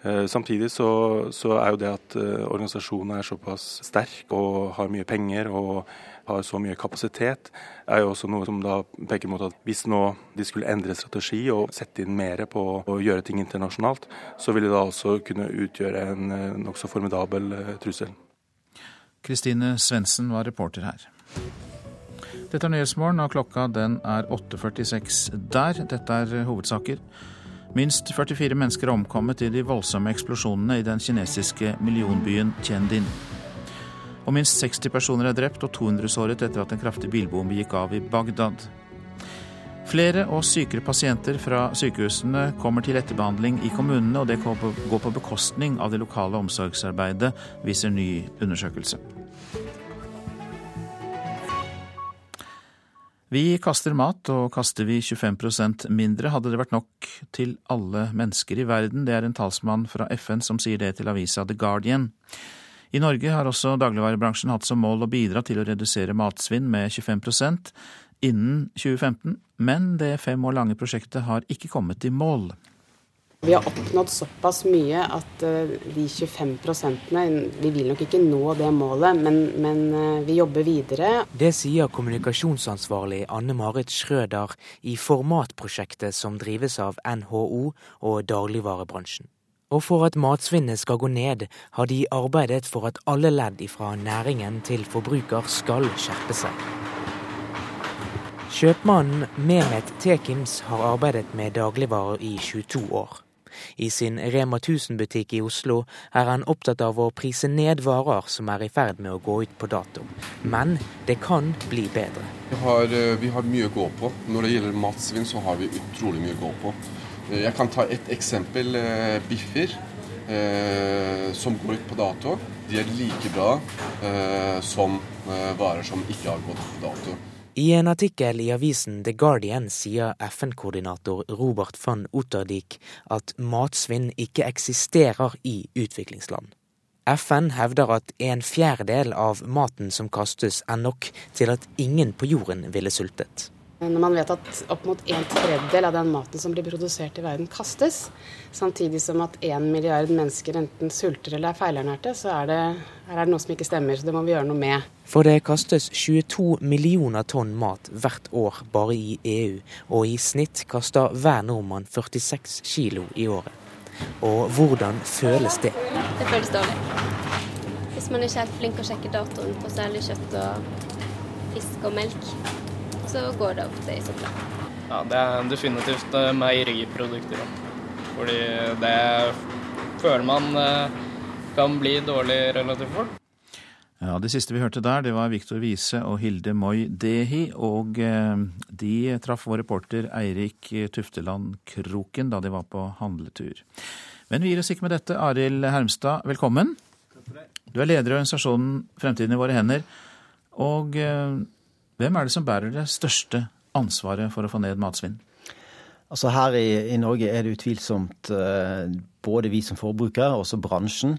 Eh, samtidig så, så, er jo det at eh, organisasjonen er såpass sterk og har mye penger og har så mye kapasitet, er jo også noe som da peker mot at hvis nå de skulle endre strategi og sette inn mer på å gjøre ting internasjonalt, så ville det da også kunne utgjøre en eh, nokså formidabel trussel. Kristine Svendsen var reporter her. Dette er Nyhetsmorgen, og klokka den er 8.46 der. Dette er hovedsaker. Minst 44 mennesker er omkommet i de voldsomme eksplosjonene i den kinesiske millionbyen Tiendin. Og minst 60 personer er drept og 200 såret etter at en kraftig bilbombe gikk av i Bagdad. Flere og sykere pasienter fra sykehusene kommer til etterbehandling i kommunene, og det går på bekostning av det lokale omsorgsarbeidet, viser ny undersøkelse. Vi kaster mat, og kaster vi 25% mindre, hadde det vært nok til alle mennesker i verden. Det er en talsmann fra FN som sier det til avisa The Guardian. I Norge har også dagligvarebransjen hatt som mål å bidra til å redusere matsvinn med 25% innen 2015, men det fem år lange prosjektet har ikke kommet i mål. Vi har oppnådd såpass mye at eh, de 25 Vi vil nok ikke nå det målet, men, men, eh, vi jobber videre. Det sier kommunikasjonsansvarlig Anne Marit Schrøder i formatprosjektet som drives av NHO og dagligvarebransjen. Og for at matsvinnet skal gå ned, har de arbeidet for at alle ledd fra næringen til forbruker skal skjerpe seg. Kjøpmannen Mehmet Tekims har arbeidet med dagligvarer i 22 år. I sin Rema 1000-butikk i Oslo er han opptatt av å prise ned varer som er i ferd med å gå ut på dato. Men det kan bli bedre. Vi har, eh, vi har mye å gå på. Når det gjelder matsvinn, så har vi utrolig mye å gå på. Eh, jeg kan ta et eksempel. Eh, biffer som går ut på dato. De er like bra som varer som ikke har gått på dato. I en artikkel i avisen The Guardian sier FN-koordinator Robert van Otterdijk at matsvinn ikke eksisterer i utviklingsland. FN hevder at en fjerdedel av maten som kastes er nok til at ingen på jorden ville sultet. Når man vet at opp mot en tredjedel av den maten som blir produsert i verden, kastes, samtidig som at én milliard mennesker enten sulter eller er feilernærte, så er det, er det noe som ikke stemmer. Så det må vi gjøre noe med. For det kastes 22 millioner tonn mat hvert år bare i EU, og i snitt kaster hver nordmann 46 kilo i året. Og hvordan føles det? Det føles dårlig. Hvis man ikke er helt flink å sjekke datoen på særlig kjøtt og fisk og melk så går det ofte i søpla. Ja, det er definitivt eh, meieriprodukter. Fordi det føler man eh, kan bli dårlig relativt fort. Ja, Det siste vi hørte der, det var Viktor Wiese og Hilde Moi Dehi. Og eh, de traff vår reporter Eirik Tufteland Kroken da de var på handletur. Men vi gir oss ikke med dette. Arild Hermstad, velkommen. Du er leder i organisasjonen Fremtiden i våre hender. Og hvem er det som bærer det største ansvaret for å få ned matsvinn? Altså Her i, i Norge er det utvilsomt uh, både vi som forbrukere og også bransjen.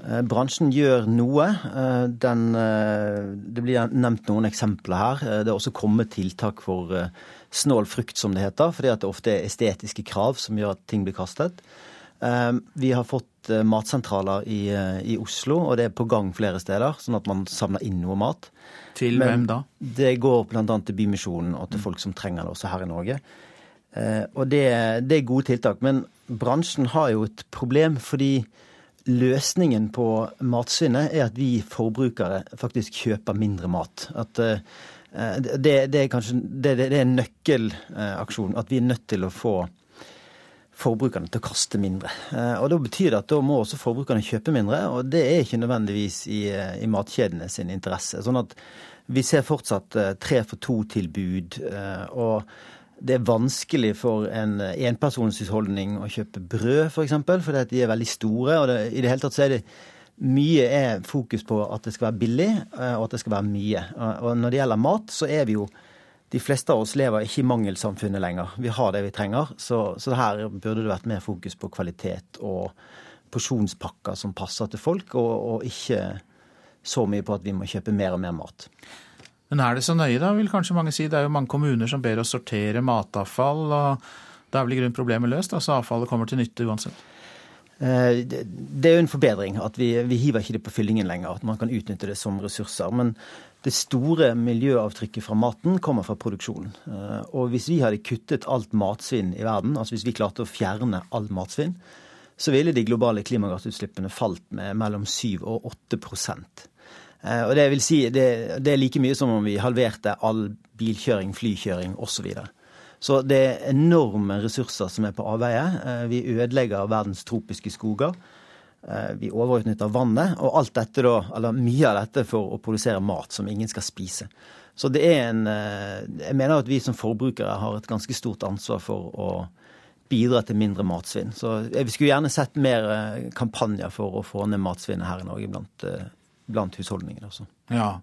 Uh, bransjen gjør noe. Uh, den, det blir nevnt noen eksempler her. det er også kommet tiltak for snål frukt, som det heter, fordi det ofte er estetiske krav som gjør at ting blir kastet. Vi har fått matsentraler i, i Oslo, og det er på gang flere steder, sånn at man samler inn noe mat. Til Men hvem da? Det går bl.a. til Bymisjonen og til folk som trenger det, også her i Norge. Eh, og det, det, er gode tiltak. Men bransjen har jo et problem fordi løsningen på matsvinnet er at vi forbrukere faktisk kjøper mindre mat. At eh, det, det, er kanskje det, det er en nøkkelaksjon. At vi er nødt til å få forbrukerne til å kaste mindre. Eh, og Da betyr det at da må også forbrukerne kjøpe mindre, og det er ikke nødvendigvis i, i matkjedene sin interesse. Sånn at vi ser fortsatt eh, tre for to-tilbud. Eh, og det er vanskelig for en enpersonshusholdning å kjøpe brød, f.eks., for eksempel, fordi de er veldig store. og det, I det hele tatt så er det mye er fokus på at det skal være billig, og at det skal være mye. Og når det gjelder mat, så er vi jo de fleste av oss lever ikke i mangelsamfunnet lenger. Vi har det vi trenger. Så, så her burde det vært mer fokus på kvalitet og porsjonspakker som passer til folk, og, og, ikke så mye på at vi må kjøpe mer og mer mat. Men er det så nøye, da, vil kanskje mange si. Det er jo mange kommuner som ber oss sortere matavfall, og da er vel i grunnen problemet løst? Altså avfallet kommer til nytte uansett? Eh, det er jo en forbedring at vi, vi hiver ikke det på fyllingen lenger. At man kan utnytte det som ressurser. Men det store miljøavtrykket fra maten kommer fra produksjonen. Eh, og hvis vi hadde kuttet alt matsvinn i verden, altså hvis vi klarte å fjerne all matsvinn, så ville de globale klimagassutslippene falt med mellom 7 og 8 eh, Og det vil si, det, er like mye som om vi halverte all bilkjøring, flykjøring osv. Så det er enorme ressurser som er på avveie. Eh, vi ødelegger verdens tropiske skoger. Eh, vi overutnytter vannet, og alt dette da, eller mye av dette for å produsere mat som ingen skal spise. Så det er en eh, Jeg mener at vi som forbrukere har et ganske stort ansvar for å bidra til mindre matsvinn. Så vi skulle gjerne sett mer eh, kampanjer for å få ned matsvinnet her i Norge blant, blant husholdningene også. Ja,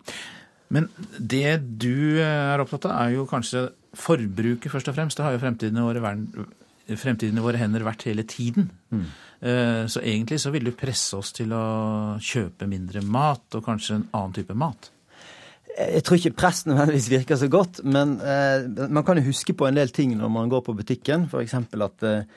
men det du er opptatt av, er jo kanskje forbruket først og fremst. Det har jo fremtiden i våre, verden, fremtiden i våre hender vært hele tiden. Mm. Eh, så egentlig så vil du presse oss til å kjøpe mindre mat, og kanskje en annen type mat. Jeg tror ikke press nødvendigvis virker så godt, men eh, man kan jo huske på en del ting når man går på butikken. F.eks. at eh,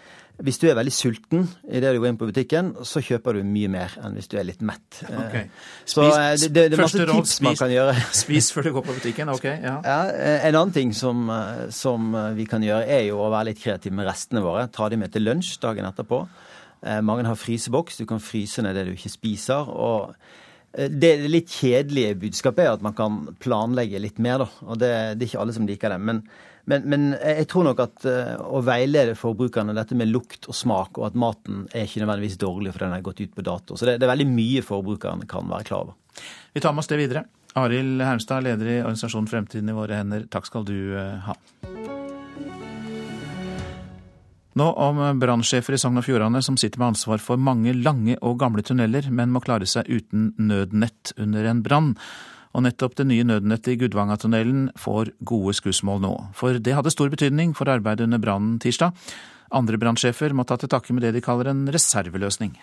hvis du er veldig sulten idet du går inn på butikken, så kjøper du mye mer enn hvis du er litt mett. Eh, okay. Spis, så eh, det, det, det, er masse tips spis, man kan gjøre. (laughs) Spis før du går på butikken, ok. Ja. ja en annen ting som, som, vi kan gjøre, er jo å være litt kreativ med restene våre. Ta de med til lunsj dagen etterpå. Eh, mange har fryseboks. Du kan fryse ned det du ikke spiser. og eh, det litt kjedelige budskapet er at man kan planlegge litt mer, da. Og det, det er ikke alle som liker det. Men, men, men, jeg tror nok at eh, å veilede forbrukerne dette med lukt og smak, og at maten er ikke nødvendigvis dårlig fordi den har gått ut på dato. Så det, det er veldig mye forbrukerne kan være klar over. Vi tar med oss det videre. Arild Hermstad, leder i organisasjonen Fremtiden i våre hender. Takk skal du ha. Nå om brannsjefer i Sogn og Fjordane som sitter med ansvar for mange lange og gamle tunneler, men må klare seg uten nødnett under en brann. Og nettopp det nye nødnettet i Gudvangatunnelen får gode skussmål nå. For det hadde stor betydning for arbeidet under brannen tirsdag. Andre brannsjefer må ta til takke med det de kaller en reserveløsning.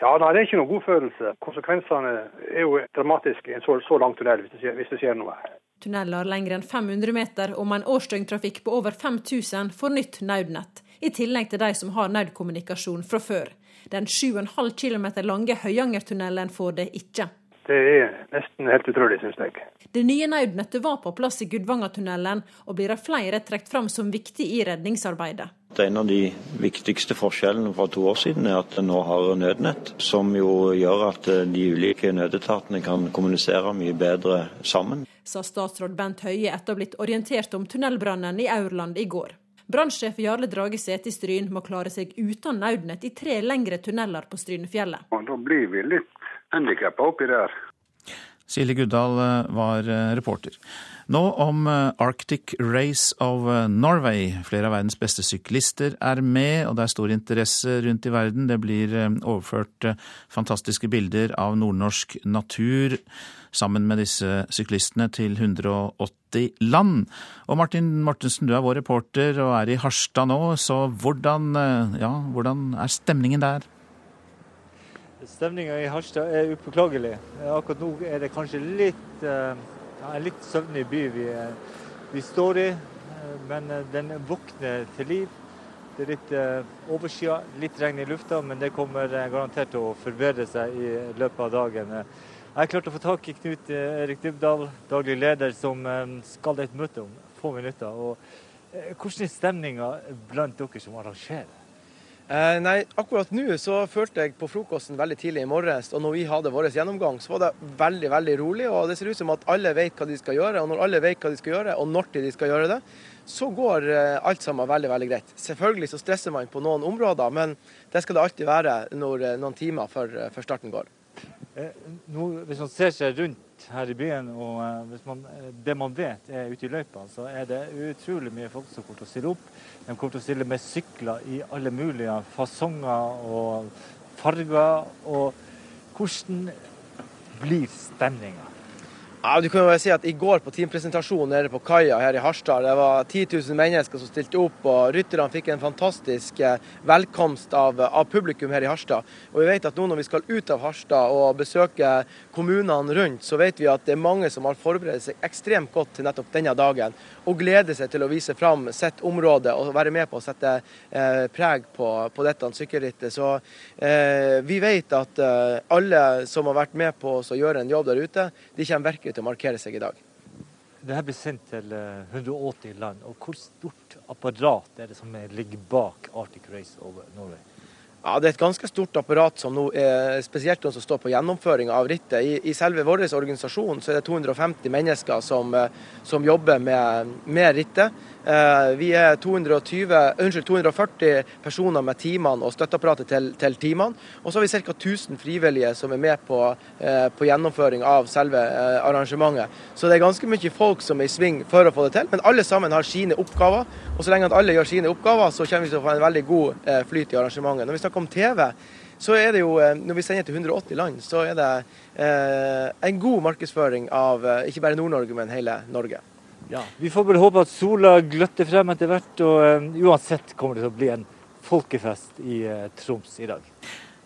Ja, nei, Det er ikke noen god følelse. Konsekvensene er jo dramatiske i en så, så lang tunnel, hvis det, hvis det skjer noe. Tunneler lengre enn 500 meter og med en årsdøgntrafikk på over 5000 får nytt nødnett i tillegg til de som har nødkommunikasjon fra før. Den 7,5 km lange Høyangertunnelen får det ikke. Det er nesten helt utrolig, syns jeg. Det nye nødnettet var på plass i Gudvangatunnelen, og blir av flere trukket fram som viktig i redningsarbeidet. En av de viktigste forskjellene fra to år siden er at en nå har nødnett, som jo gjør at de ulike nødetatene kan kommunisere mye bedre sammen. Sa statsråd Bent Høie etter å ha blitt orientert om tunnelbrannen i Aurland i går. Brannsjef Jarle Drage Sete i Stryn må klare seg uten nødnett i tre lengre tunneler på Strynefjellet. Da blir vi litt handikappa oppi der. Silje Guddal eh, var eh, reporter. Nå om eh, Arctic Race of Norway. Flere av verdens beste syklister er med, og det er stor interesse rundt i verden. Det blir overført fantastiske bilder av nordnorsk natur sammen med disse syklistene til 180 land. Og Martin Mortensen, du er vår reporter og er i Harstad nå, så hvordan, ja, hvordan er stemningen der? Stemninga i Harstad er upåklagelig. Akkurat nå er det kanskje litt, eh, en litt søvnig by vi, vi, står i. Men eh, den våkner til liv. Det er litt overskya, litt regn i lufta, men det kommer garantert til å forbedre seg i løpet av dagen. Jeg klarte å få tak i Knut eh, Erik Dybdahl, daglig leder, som eh, skal i et møte om få minutter. Og eh, hvordan er stemninga blant dere som arrangerer? Eh, nei, Akkurat nå så følte jeg på frokosten veldig tidlig i morges, og når vi hadde vår gjennomgang, så var det veldig veldig rolig. og Det ser ut som at alle vet hva de skal gjøre. Og når alle vet hva de skal gjøre, og når de skal gjøre det, så går alt sammen veldig veldig greit. Selvfølgelig så stresser man på noen områder, men det skal det alltid være når, noen timer før, før starten går. Eh, nå, hvis man ser seg rundt her i byen, og eh, man, eh, det man vet er ute i løypa, så er det utrolig mye folk som kommer til å stille opp. De kommer til å stille med sykler i alle mulige fasonger og farger. Og hvordan blir stemninga? Ja, du kan jo si at I går på teampresentasjonen nede på kaia her i Harstad, det var 10 000 mennesker som stilte opp. og Rytterne fikk en fantastisk eh, velkomst av, av, publikum her i Harstad. Og vi vet at nå når vi skal ut av Harstad og besøke kommunene rundt, så vet vi at det er mange som har forberedt seg ekstremt godt til nettopp denne dagen. Og gleder seg til å vise fram sitt område og være med på å sette eh, preg på, på, dette sykkelrittet. Så eh, vi vet at eh, alle som har vært med på å gjøre en jobb der ute, de kommer virkelig til å markere seg i dag. Dette blir sendt til 180 eh, land. og Hvor stort apparat er det som ligger bak Arctic Race over Norway? Ja, Det er et ganske stort apparat som nå er spesielt noen som står på gjennomføring av rittet. I, I, selve vår organisasjon så er det 250 mennesker som, eh, som jobber med, med rittet. Vi er 220, unnskyld, 240 personer med timene og støtteapparatet til, til timene. Og så har vi ca. 1000 frivillige som er med på, på gjennomføring av selve arrangementet. Så det er ganske mye folk som er i sving for å få det til. Men alle sammen har sine oppgaver. Og så lenge at alle gjør sine oppgaver, så kommer vi til å få en veldig god flyt i arrangementet. Når vi snakker om TV, så er det jo, når vi sender til 180 land, så er det eh, en god markedsføring av ikke bare Nord-Norge, men hele Norge. Ja, Vi får bare håpe at sola gløtter frem etter hvert, og uh, uansett kommer det til å bli en folkefest i uh, Troms i dag.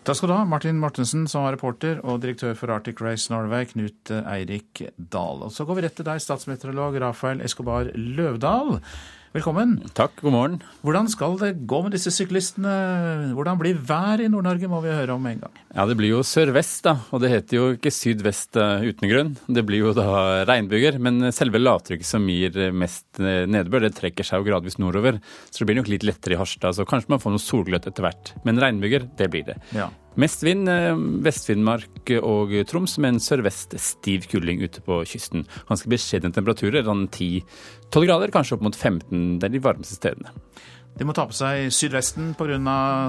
Takk skal du ha, Martin Martensen som var reporter, og direktør for Arctic Race Norway, Knut Eirik Dahl. Og så går vi rett til deg, statsmeteorolog Rafael Escobar Løvdahl. Velkommen. Takk, god morgen. Hvordan skal det gå med disse syklistene? Hvordan blir været i Nord-Norge, må vi høre om en gang. Ja, Det blir jo sørvest, da. Og det heter jo ikke sydvest uten grunn. Det blir jo da regnbyger. Men selve lavtrykket som gir mest nedbør, det trekker seg jo gradvis nordover. Så det blir nok litt lettere i Harstad. Så kanskje man får noe solgløtt etter hvert. Men regnbyger, det blir det. Ja. Mest vind Vest-Finnmark og Troms, med en sørvest stiv kuling ute på kysten. Ganske beskjedne temperaturer, sånn 10-12 grader, kanskje opp mot 15. Det er de varmeste stedene. De må ta på seg sydvesten pga.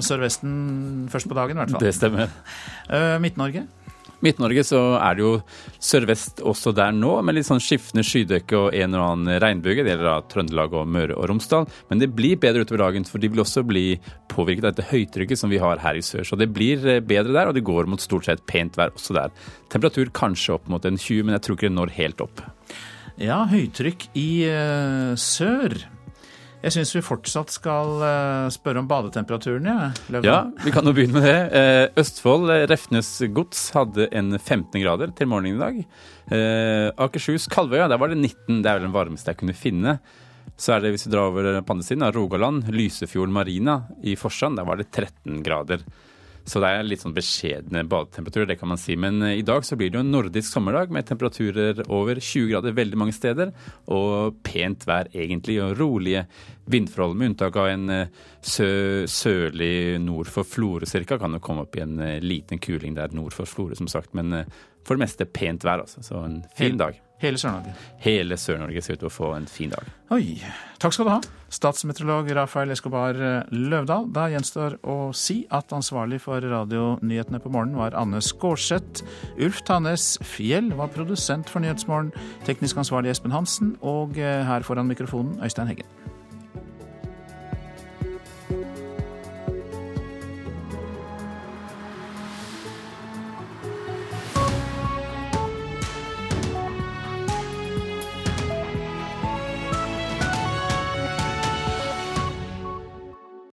sørvesten først på dagen, i hvert fall. Det stemmer. Uh, Midt-Norge? Midt-Norge så er det jo sørvest også der nå, med litt sånn skiftende skydekke og en og annen regnbyge. Det gjelder da Trøndelag og Møre og Romsdal. Men det blir bedre utover dagen, for de vil også bli påvirket av dette høytrykket som vi har her i sør. Så det blir bedre der, og det går mot stort sett pent vær også der. Temperatur kanskje opp mot en 20, men jeg tror ikke det når helt opp. Ja, høytrykk i uh, sør. Jeg syns vi fortsatt skal spørre om badetemperaturen. Ja, ja, vi kan jo begynne med det. Østfold, Refnes gods hadde en 15 grader til morgenen i dag. Akershus, Kalvøya, der var det 19. Det er vel den varmeste jeg kunne finne. Så er det, hvis vi drar over på andre siden, Rogaland, Lysefjorden Marina i Forsand, der var det 13 grader. Så det er litt sånn beskjedne badetemperaturer, det kan man si. Men i dag så blir det jo en nordisk sommerdag med temperaturer over 20 grader veldig mange steder. Og pent vær egentlig, og rolige vindforhold, med unntak av en sø sørlig nord for Florø ca. Kan jo komme opp i en liten kuling der nord for Florø, som sagt. Men for det meste pent vær, altså. Så en fin dag. Hele Sør-Norge? Hele Sør-Norge ser ut til å få en fin dag. Oi. Takk skal du ha, statsmeteorolog Rafael Escobar Løvdahl. Da gjenstår å si at ansvarlig for radionyhetene på morgenen var Anne Skårseth. Ulf Tannes Fjell var produsent for Nyhetsmorgen. Teknisk ansvarlig Espen Hansen. Og her foran mikrofonen Øystein Heggen.